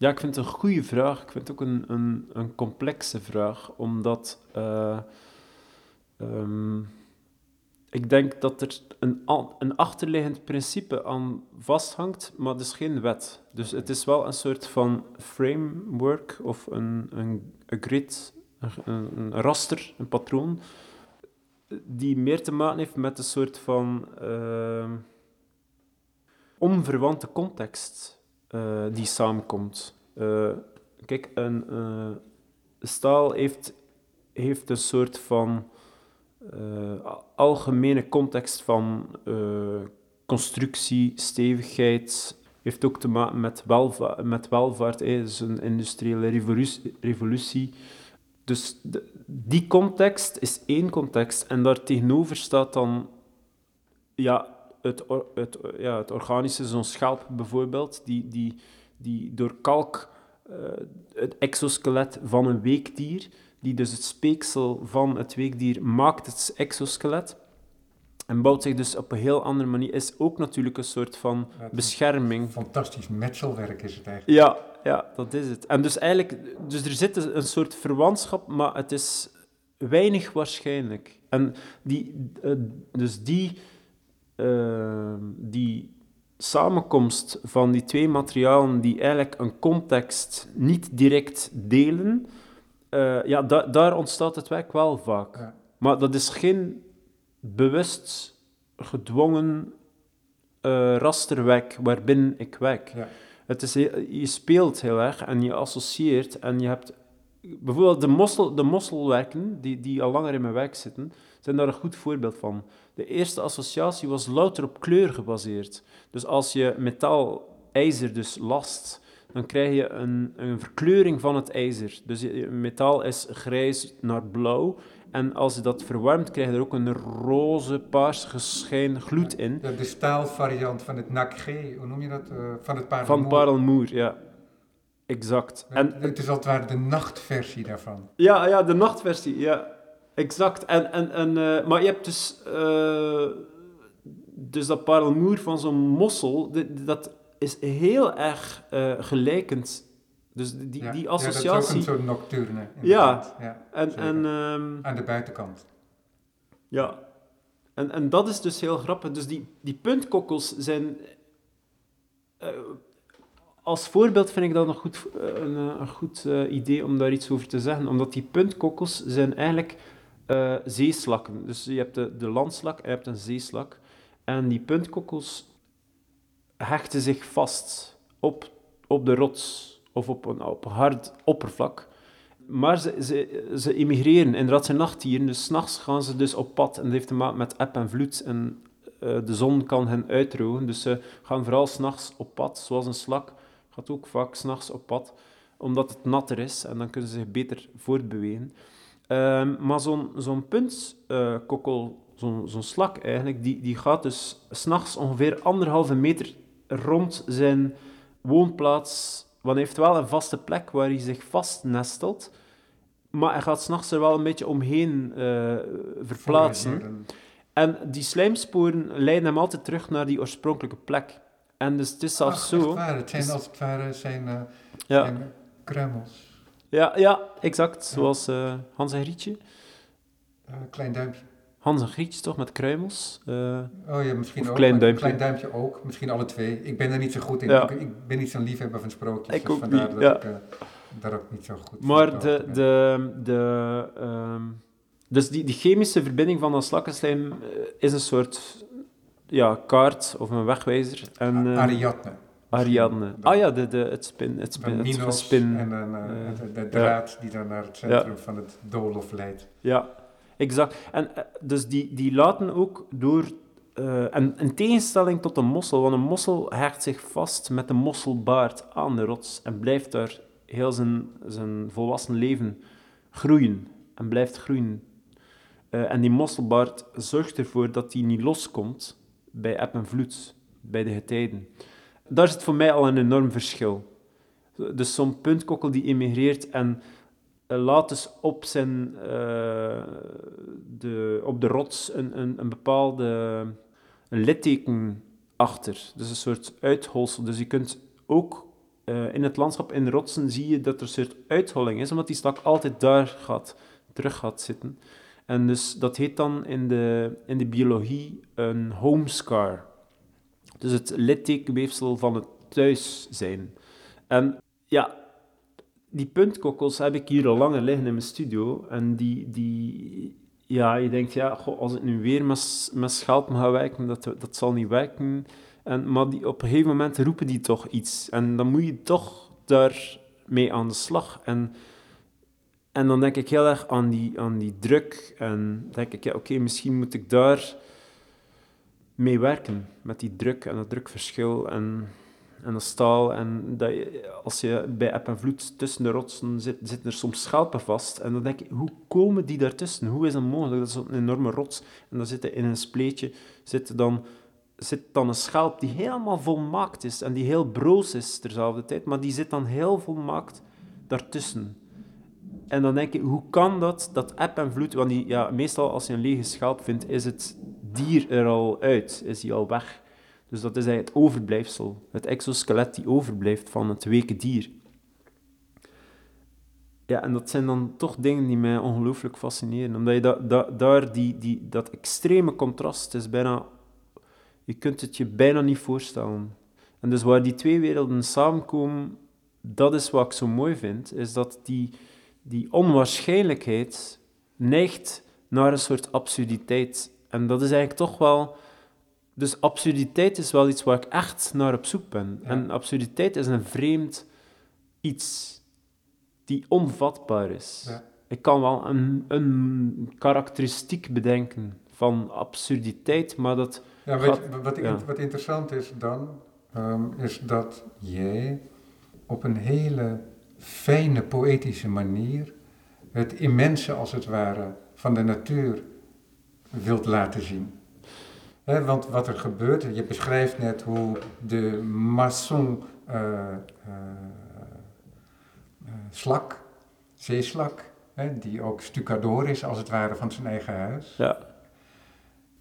ja, ik vind het een goede vraag. Ik vind het ook een, een, een complexe vraag, omdat eh, ehm, ik denk dat er een, een achterliggend principe aan vasthangt, maar het is geen wet. Dus het is wel een soort van framework of een, een, een grid, een, een raster, een patroon, die meer te maken heeft met een soort van... ehm, onverwante context eh, die samenkomt. Eh, kijk, een eh, staal heeft, heeft een soort van algemene context van constructie, stevigheid, heeft ook te maken met, welva met welvaart, hè, dus een industriële revolutie. Dus die context is één context en daartegenover staat dan ja, het, or- het, ja, het organische, zo'n schelp bijvoorbeeld, die, die, die door kalk eh, het exoskelet van een weekdier, die dus het speeksel van het weekdier maakt het exoskelet, en bouwt zich dus op een heel andere manier, is ook natuurlijk een soort van Ja, bescherming. Fantastisch metselwerk is het eigenlijk. Ja, ja, dat is het. En dus eigenlijk, dus er zit een een soort verwantschap, maar het is weinig waarschijnlijk. En die, eh, dus die, eh, die samenkomst van die twee materialen die eigenlijk een context niet direct delen, eh, ja, da- daar ontstaat het werk wel vaak. Ja. Maar dat is geen bewust gedwongen eh, rasterwerk waarbinnen ik werk. Ja. Het is, je speelt heel erg en je associeert en je hebt... Bijvoorbeeld de, mossel, de mosselwerken, die, die al langer in mijn werk zitten, zijn daar een goed voorbeeld van. De eerste associatie was louter op kleur gebaseerd. Dus als je metaal, ijzer dus last, dan krijg je een, een verkleuring van het ijzer. Dus je- metaal is grijs naar blauw. En als je dat verwarmt, krijg je er ook een roze, paars schijn gloed in. De, de staalvariant van het NAC-G, hoe noem je dat? Eh, van het Van paardenmoer. parelmoer, ja. Exact. En, het is als het ware de nachtversie daarvan. Ja, ja, de nachtversie, ja. Exact. En, en, en, eh, maar je hebt dus, eh, dus dat parelmoer van zo'n mossel, dat is heel erg eh, gelijkend. Dus die, Ja. die Ja, dat is ook associatie. een soort nocturne. inderdaad. ja en, zeker. en, ehm, Aan de buitenkant. ja. En, en dat is dus heel grappig. Dus die, die puntkokkels zijn... als voorbeeld vind ik dat een goed, een, een goed idee om daar iets over te zeggen. Omdat die puntkokkels zijn eigenlijk eh, zeeslakken. Dus je hebt de, landslak en je hebt een zeeslak. En die puntkokkels hechten zich vast op, op de rots of op een, op een hard oppervlak. Maar ze, ze, ze emigreren. Inderdaad, zijn nachtdieren. Dus s'nachts gaan ze dus op pad. En dat heeft te maken met eb en vloed. En eh, de zon kan hen uitdrogen. Dus ze gaan vooral s'nachts op pad. Zoals een slak gaat ook vaak s'nachts op pad. Omdat het natter is. En dan kunnen ze zich beter voortbewegen. Ehm, maar zo'n zo'n puntkokkel, zo'n zo'n slak eigenlijk, die, die gaat dus s'nachts ongeveer anderhalve meter rond zijn woonplaats. Want hij heeft wel een vaste plek waar hij zich vastnestelt. Maar hij gaat s'nachts er wel een beetje omheen eh, verplaatsen. En die slijmsporen leiden hem altijd terug naar die oorspronkelijke plek. En dus het is zelfs Ach, zo... het zijn Dus- als het ware zijn, eh, ja, zijn, eh, kruimels. Ja, ja, exact. Zoals eh, Hans en Grietje. Eh, klein duimpje. Hans en Grietje toch, met kruimels. Eh, Oh ja, misschien ook. klein duimpje. Klein duimpje ook. Misschien alle twee. Ik ben er niet zo goed in. Ja. Ik, ik ben niet zo'n liefhebber van sprookjes. Ik dus ook vandaar niet, dat ja. ik, daar ook niet zo goed Maar de, de, de, ehm, dus die, die chemische verbinding van dat slakkenslijm is een soort ja, kaart of een wegwijzer. En, Ariadne. Ariadne. Ah ja, de, de, het spin. Het, spin, het Minos gespin. en dan, eh, eh, de, de draad die dan naar het centrum van het doolhof leidt. Ja, exact. En eh, dus die, die laten ook door... en in tegenstelling tot een mossel, want een mossel hecht zich vast met de mosselbaard aan de rots en blijft daar heel zijn, zijn volwassen leven groeien. En blijft groeien. En die mosselbaard zorgt ervoor dat die niet loskomt bij eb en vloed, bij de getijden. Daar zit voor mij al een enorm verschil. Dus zo'n puntkokkel die emigreert en eh, laat dus op, zijn, eh, de, op de rots een, een, een bepaalde een litteken achter. Dus een soort uitholsel. Dus je kunt ook eh, in het landschap in rotsen zie je dat er een soort uitholling is, omdat die stak altijd daar gaat, terug gaat zitten. En dus dat heet dan in de, in de biologie een home scar. Dus het littekenweefsel van het thuis zijn. En ja, die puntkokkels heb ik hier al langer liggen in mijn studio. En die, die ja, je denkt, ja, als ik nu weer met, met schelpen ga werken, dat, dat zal niet werken. En, maar die, op een gegeven moment roepen die toch iets. En dan moet je toch daar mee aan de slag. En, en dan denk ik heel erg aan die, aan die druk. En denk ik, ja, oké, misschien moet ik daar mee werken. Met die druk en dat drukverschil en, en dat staal. En dat als je bij eb en vloed tussen de rotsen zit, zitten er soms schelpen vast. En dan denk ik, hoe komen die daartussen? Hoe is dat mogelijk? Dat is een enorme rots. En dan zit in een spleetje zit dan, zit dan een schelp die helemaal volmaakt is. En die heel broos is terzelfde tijd. Maar die zit dan heel volmaakt daartussen. En dan denk ik, hoe kan dat, dat eb en vloed... Want die, ja, meestal als je een lege schelp vindt, is het dier er al uit. Is die al weg. Dus dat is eigenlijk het overblijfsel. Het exoskelet die overblijft van het weke dier. Ja, en dat zijn dan toch dingen die mij ongelooflijk fascineren. Omdat je da, da, daar die, die, dat extreme contrast is bijna... Je kunt het je bijna niet voorstellen. En dus waar die twee werelden samenkomen, dat is wat ik zo mooi vind, is dat die, die onwaarschijnlijkheid neigt naar een soort absurditeit. En dat is eigenlijk toch wel... Dus absurditeit is wel iets waar ik echt naar op zoek ben. Ja. En absurditeit is een vreemd iets die onvatbaar is. Ja. Ik kan wel een, een karakteristiek bedenken van absurditeit, maar dat... Ja, weet Gaat- je, wat, ja. wat interessant is dan, ehm, is dat jij op een hele fijne poëtische manier het immense, als het ware, van de natuur wilt laten zien. Want wat er gebeurt, je beschrijft net hoe de maçon eh, eh, eh, slak, zeeslak, die ook stucador is als het ware van zijn eigen huis, Ja,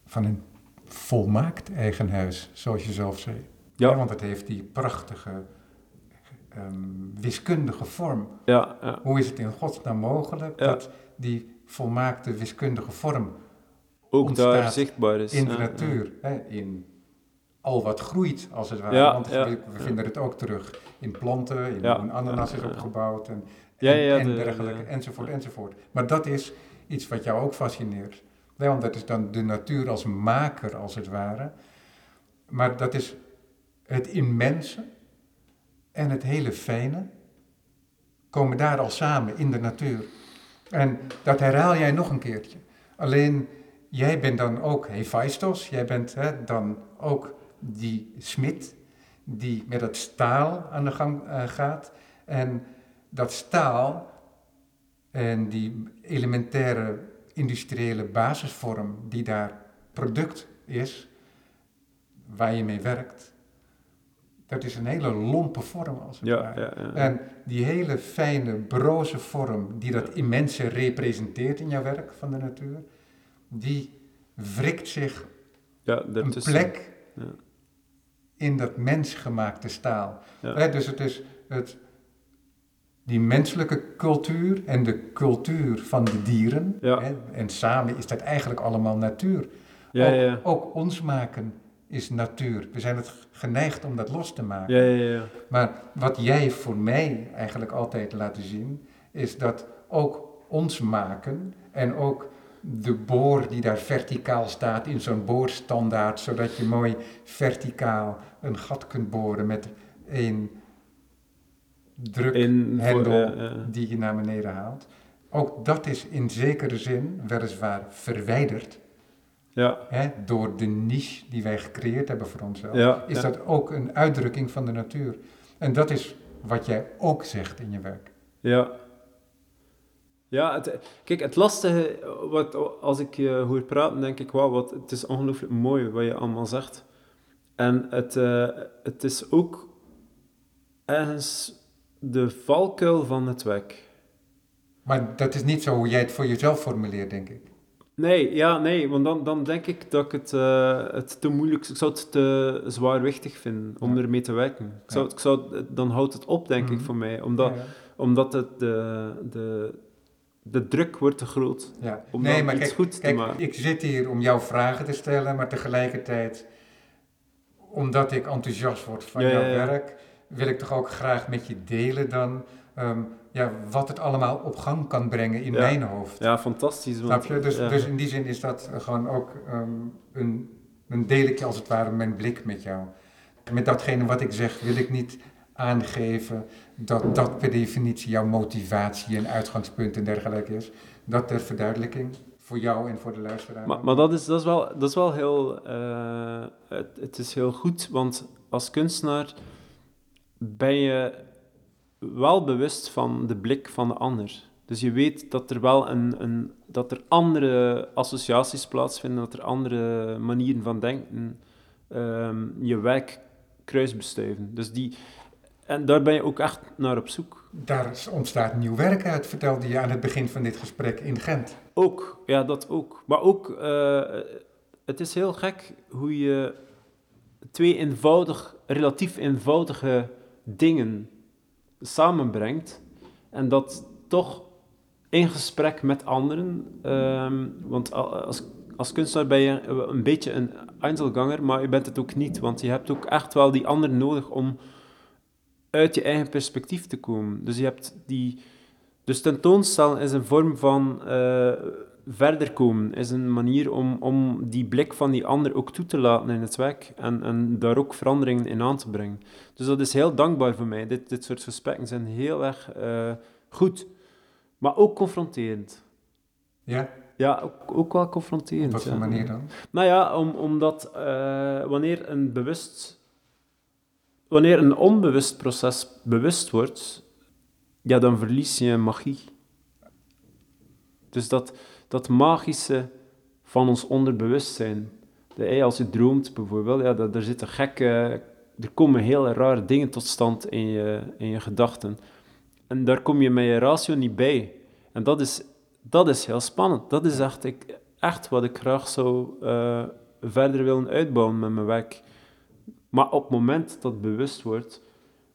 van een volmaakt eigen huis, zoals je zelf zei. Ja. Want het heeft die prachtige ehm, wiskundige vorm. ja, ja. Hoe is het in godsnaam mogelijk Ja. dat die volmaakte wiskundige vorm ook daar zichtbaar is. in de natuur, hè, in al wat groeit als het ware, Ja, want ja, we, ja. vinden het ook terug in planten, in een ananas is opgebouwd en, en, ja, en de- dergelijke, de- enzovoort, enzovoort. Maar dat is iets wat jou ook fascineert. Nee, want dat is dan de natuur als maker, als het ware. Maar dat is het immense en het hele fijne komen daar al samen in de natuur. En dat herhaal jij nog een keertje. Alleen, jij bent dan ook Hephaistos, jij bent hè, dan ook die smid die met het staal aan de gang eh, gaat. En dat staal en die elementaire industriële basisvorm die daar product is, waar je mee werkt, dat is een hele lompe vorm als het Ja, ware. ja, ja. En die hele fijne, broze vorm die dat immense representeert in jouw werk van de natuur, die wrikt zich ja, een plek Ja. in dat mensgemaakte staal. Ja. Dus het is het, die menselijke cultuur en de cultuur van de dieren. Hè, en samen is dat eigenlijk allemaal natuur. Ook, ook ons maken is natuur. We zijn het geneigd om dat los te maken. Ja, ja, ja. Maar wat jij voor mij eigenlijk altijd laat zien, is dat ook ons maken en ook de boor die daar verticaal staat in zo'n boorstandaard, zodat je mooi verticaal een gat kunt boren met één drukhendel ja. die je naar beneden haalt. Ook dat is in zekere zin weliswaar verwijderd Ja, hè, door de niche die wij gecreëerd hebben voor onszelf. ja, Is ja. dat ook een uitdrukking van de natuur? En dat is wat jij ook zegt in je werk. Ja. Ja, het, kijk, het lastige, wat, als ik je hoor praten, denk ik, wauw, wat, het is ongelooflijk mooi wat je allemaal zegt. En het, eh, het is ook ergens de valkuil van het werk. Maar dat is niet zo hoe jij het voor jezelf formuleert, denk ik. Nee, ja, nee, want dan, dan denk ik dat ik het, eh, het te moeilijk, ik zou het te zwaarwichtig vinden om Ja. ermee te werken. Ik zou, ik zou, dan houdt het op, denk ik, Mhm. voor mij. Omdat, ja. omdat het de, de, de druk wordt te groot. Ja. Om nee, maar iets kijk, te maken. ik zit hier om jouw vragen te stellen, maar tegelijkertijd, omdat ik enthousiast word van Ja, jouw ja, werk, wil ik toch ook graag met je delen dan ehm, ja, wat het allemaal op gang kan brengen in mijn hoofd. Ja, fantastisch. Snap Want, je? Dus, dus in die zin is dat gewoon ook ehm, een, een deel ik als het ware mijn blik met jou. Met datgene wat ik zeg wil ik niet aangeven dat dat per definitie jouw motivatie en uitgangspunt en dergelijke is. Dat ter verduidelijking voor jou en voor de luisteraar. Maar, maar dat, is, dat, is wel, dat is wel heel... eh, het, het is heel goed, want als kunstenaar ben je wel bewust van de blik van de ander. Dus je weet dat er wel een, een, dat er andere associaties plaatsvinden, dat er andere manieren van denken ehm, je werk kruisbestuiven. Dus die, en daar ben je ook echt naar op zoek. Daar ontstaat nieuw werk uit, vertelde je aan het begin van dit gesprek in Gent. Ook, ja, dat ook. Maar ook, eh, het is heel gek hoe je twee eenvoudig, relatief eenvoudige dingen samenbrengt en dat toch in gesprek met anderen, ehm, want als, als kunstenaar ben je een beetje een Einzelganger, maar je bent het ook niet, want je hebt ook echt wel die anderen nodig om uit je eigen perspectief te komen. Dus je hebt die... Dus tentoonstellen is een vorm van eh, verder komen, is een manier om, om die blik van die ander ook toe te laten in het werk en, en daar ook veranderingen in aan te brengen. Dus dat is heel dankbaar voor mij. Dit, dit soort gesprekken zijn heel erg eh, goed, maar ook confronterend. Ja, Ja, ook, ook wel op confronterend. wat voor ja. manier dan? Nou ja, om, omdat eh, wanneer een bewust... Wanneer een onbewust proces bewust wordt, ja, dan verlies je magie. Dus dat, dat magische van ons onderbewustzijn. De, als je droomt bijvoorbeeld, ja, dat, er zitten gekke... Er komen hele rare dingen tot stand in je, in je gedachten. En daar kom je met je ratio niet bij. En dat is, dat is heel spannend. Dat is echt, ik, echt wat ik graag zou eh, verder willen uitbouwen met mijn werk. Maar op het moment dat bewust wordt,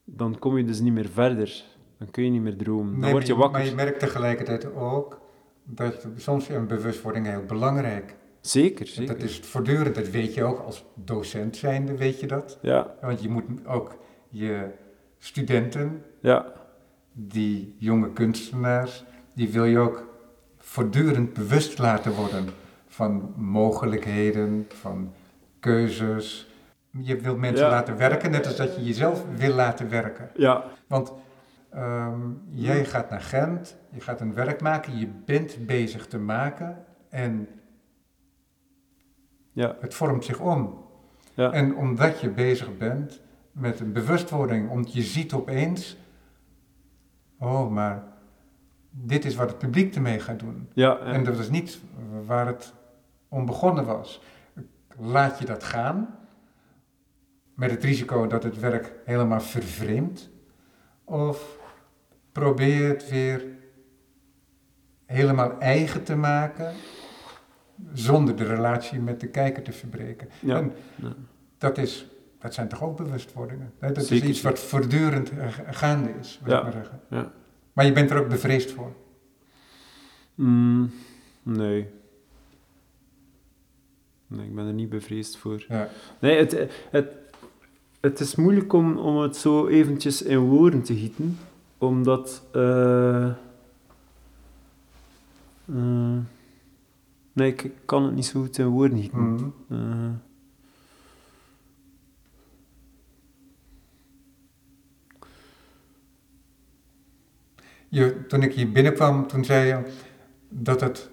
dan kom je dus niet meer verder. Dan kun je niet meer dromen. Dan Nee, word je wakker. Maar je merkt tegelijkertijd ook dat soms een bewustwording heel belangrijk. Zeker, zeker. Dat is voortdurend, dat weet je ook als docent zijnde, weet je dat. Ja, Want je moet ook je studenten, ja, die jonge kunstenaars, die wil je ook voortdurend bewust laten worden van mogelijkheden, van keuzes. Je wilt mensen Ja. laten werken, net als dat je jezelf wil laten werken. ja, Want ehm, jij gaat naar Gent, je gaat een werk maken, je bent bezig te maken en ja, het vormt zich om. ja. En omdat je bezig bent met een bewustwording, omdat je ziet opeens, oh, maar dit is wat het publiek ermee gaat doen. ja, ja. En dat is niet waar het om begonnen was. Laat je dat gaan, met het risico dat het werk helemaal vervreemdt, of probeer het weer helemaal eigen te maken, zonder de relatie met de kijker te verbreken. Ja. En dat, is, dat zijn toch ook bewustwordingen? Dat is iets wat voortdurend eh, gaande is, wil Ja. ik maar zeggen. Ja. Maar je bent er ook bevreesd voor. Mm, nee. Nee, ik ben er niet bevreesd voor. Ja. Nee, het, het, het is moeilijk om, om het zo eventjes in woorden te gieten, omdat... eh, eh, nee, ik kan het niet zo goed in woorden gieten. Mhm. Eh, Je, toen ik hier binnenkwam, toen zei je dat het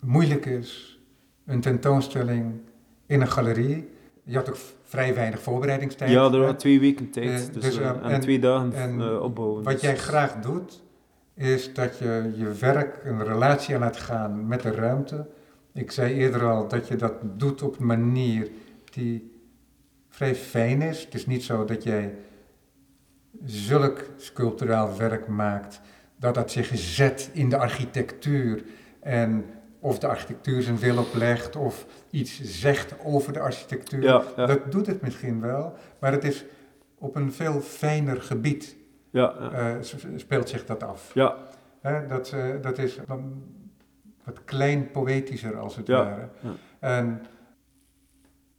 moeilijk is, een tentoonstelling in een galerie. Je had ook vrij weinig voorbereidingstijd. ja, er waren twee weken tijd, Eh, dus, dus, eh, eh, en, en- twee dagen en opbouwen. Wat dus- jij graag doet, is dat je je werk een relatie aan laat gaan met de ruimte. Ik zei eerder al dat je dat doet op een manier die vrij fijn is. Het is niet zo dat jij zulk sculpturaal werk maakt dat dat zich zet in de architectuur en of de architectuur zijn wil oplegt of iets zegt over de architectuur. Ja, ja, Dat doet het misschien wel, maar het is op een veel fijner gebied ja, ja. eh, speelt zich dat af. ja, Hè, dat, eh, dat is dan wat klein poëtischer als het Ja, ware. ja. En,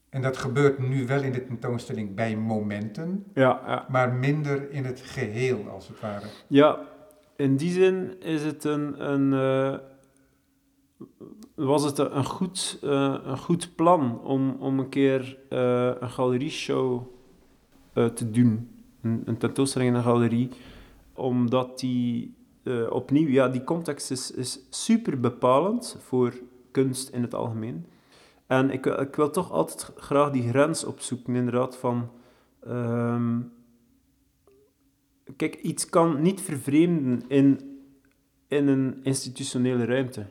en dat gebeurt nu wel in de tentoonstelling bij momenten, ja, ja. maar minder in het geheel als het ware. Ja, in die zin is het een, een, eh, was het een goed, eh, een goed plan om, om een keer eh, een galerieshow eh, te doen. Een, een tentoonstelling in een galerie. Omdat die opnieuw, ja, die context is, is super bepalend voor kunst in het algemeen. En ik, ik wil toch altijd graag die grens opzoeken, inderdaad, van... ehm, Kijk, iets kan niet vervreemden in, in een institutionele ruimte.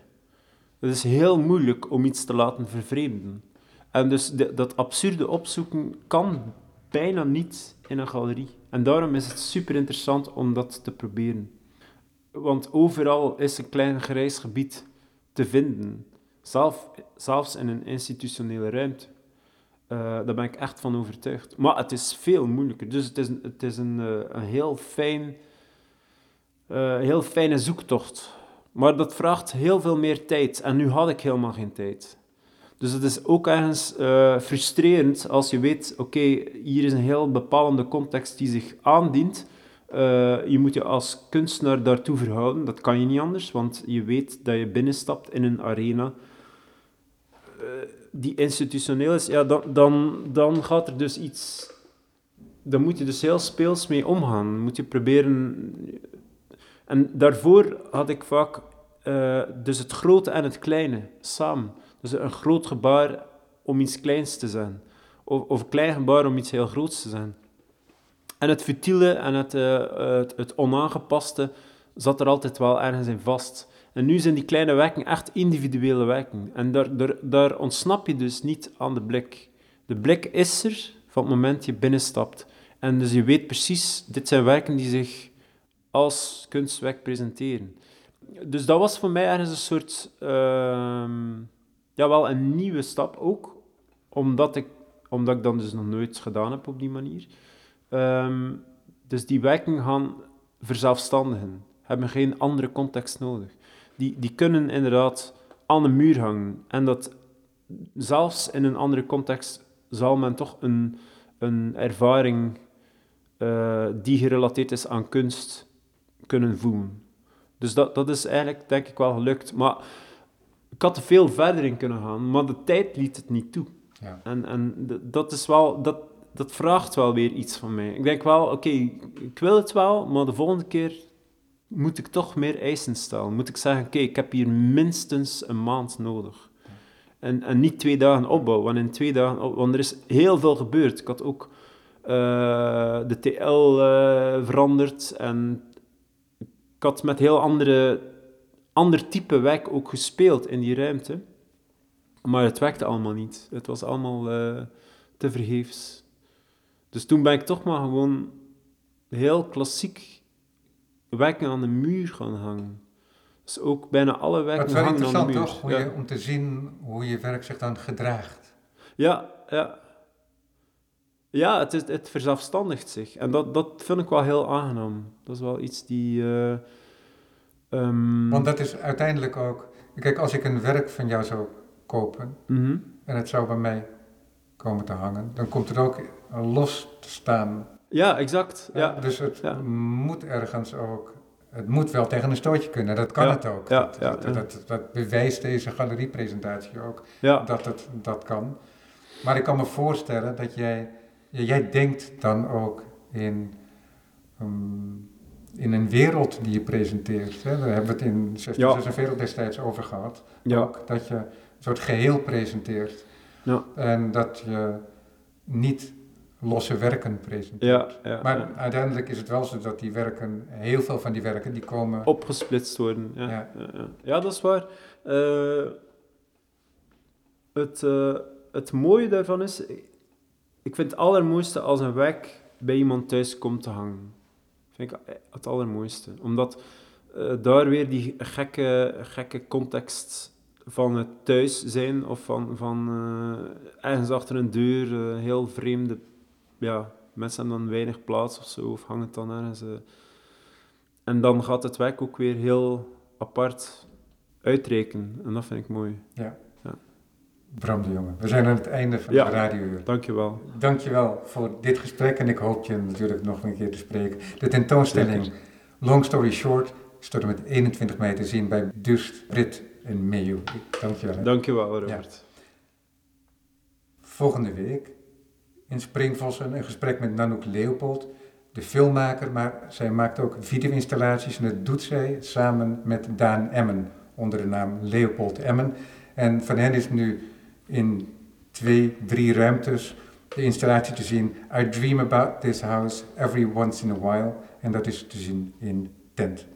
Het is heel moeilijk om iets te laten vervreemden. En dus dat absurde opzoeken kan bijna niet in een galerie. En daarom is het super interessant om dat te proberen. Want overal is een klein grijs gebied te vinden, zelf, zelfs in een institutionele ruimte. Eh, daar ben ik echt van overtuigd. Maar het is veel moeilijker. Dus het is, het is een, eh, een heel, fijn, eh, heel fijne zoektocht. Maar dat vraagt heel veel meer tijd. En nu had ik helemaal geen tijd. Dus het is ook ergens eh, frustrerend als je weet, oké, hier is een heel bepalende context die zich aandient. Eh, je moet je als kunstenaar daartoe verhouden. Dat kan je niet anders, want je weet dat je binnenstapt in een arena eh, die institutioneel is. Ja, dan, dan, dan gaat er dus iets... Dan moet je dus heel speels mee omgaan. Moet je proberen... En daarvoor had ik vaak eh, dus het grote en het kleine samen. Dus een groot gebaar om iets kleins te zijn. Of, of een klein gebaar om iets heel groots te zijn. En het futiele en het, eh, het, het onaangepaste zat er altijd wel ergens in vast. En nu zijn die kleine werken echt individuele werken. En daar, daar, daar ontsnap je dus niet aan de blik. De blik is er van het moment je binnenstapt. En dus je weet precies, dit zijn werken die zich als kunstwerk presenteren. Dus dat was voor mij ergens een soort, ehm, ja wel een nieuwe stap ook, omdat ik, omdat ik dan dus nog nooit gedaan heb op die manier. Ehm, dus die werken gaan verzelfstandigen, hebben geen andere context nodig. Die, die kunnen inderdaad aan de muur hangen. En dat zelfs in een andere context zal men toch een, een ervaring eh, die gerelateerd is aan kunst kunnen voelen. Dus dat, dat is eigenlijk, denk ik, wel gelukt. Maar ik had er veel verder in kunnen gaan, maar de tijd liet het niet toe. Ja. En, en dat is wel, dat, dat vraagt wel weer iets van mij. Ik denk wel, oké, ik wil het wel, maar de volgende keer moet ik toch meer eisen stellen. Moet ik zeggen, oké, ik heb hier minstens een maand nodig. En, en niet twee dagen opbouw, want in twee dagen op, want er is heel veel gebeurd. Ik had ook eh, de TL eh, veranderd en had met heel andere, ander type werk ook gespeeld in die ruimte. Maar het werkte allemaal niet. Het was allemaal eh, te vergeefs. Dus toen ben ik toch maar gewoon heel klassiek werken aan de muur gaan hangen. Dus ook bijna alle werken het is wel hangen aan de interessant muur. toch, hoe ja. je, om te zien hoe je werk zich dan gedraagt. Ja, ja. Ja, het, is, het verzelfstandigt zich. En dat, dat vind ik wel heel aangenaam. Dat is wel iets die... eh, ehm, Want dat is uiteindelijk ook... Kijk, als ik een werk van jou zou kopen Mhm. en het zou bij mij komen te hangen, dan komt het ook los te staan. Ja, exact. Ja. Dus het Ja. moet ergens ook, het moet wel tegen een stootje kunnen. Dat kan Ja, het ook. dat, dat. Dat, dat bewijst deze galeriepresentatie ook, dat het dat kan. Maar ik kan me voorstellen dat jij, jij denkt dan ook in, ehm, in een wereld die je presenteert. Hè? Daar hebben we het in 1646 destijds over gehad. Ja. Ook dat je een soort geheel presenteert. Ja. En dat je niet losse werken presenteert. Ja, ja, Maar ja. uiteindelijk is het wel zo dat die werken, heel veel van die werken, die komen... opgesplitst worden. Ja, Ja. ja. Ja, ja. dat is waar. Eh, het, eh, het mooie daarvan is, ik vind het allermooiste als een werk bij iemand thuis komt te hangen. Vind ik het allermooiste. Omdat eh, daar weer die gekke, gekke context van het thuis zijn of van, van eh, ergens achter een deur, eh, heel vreemde, ja, mensen hebben dan weinig plaats of zo, of hangen het dan ergens. eh. En dan gaat het werk ook weer heel apart uitrekenen. En dat vind ik mooi. Bram de Jonge, we zijn aan het einde van Ja. het radiouur. Dankjewel. Dankjewel voor dit gesprek en ik hoop je natuurlijk nog een keer te spreken. De tentoonstelling Long Story Short is tot en met 21 mei te zien bij Dust, Brit en Meeuw. Dankjewel. hè. Dankjewel, Robert. Volgende week in Springvossen een gesprek met Nanook Leopold, de filmmaker, maar zij maakt ook video-installaties en dat doet zij samen met Daan Emmen onder de naam Leopold Emmen. En van hen is nu in twee, drie ruimtes de installatie te zien I Dream About This House Every Once in a While en dat is te zien in Tent.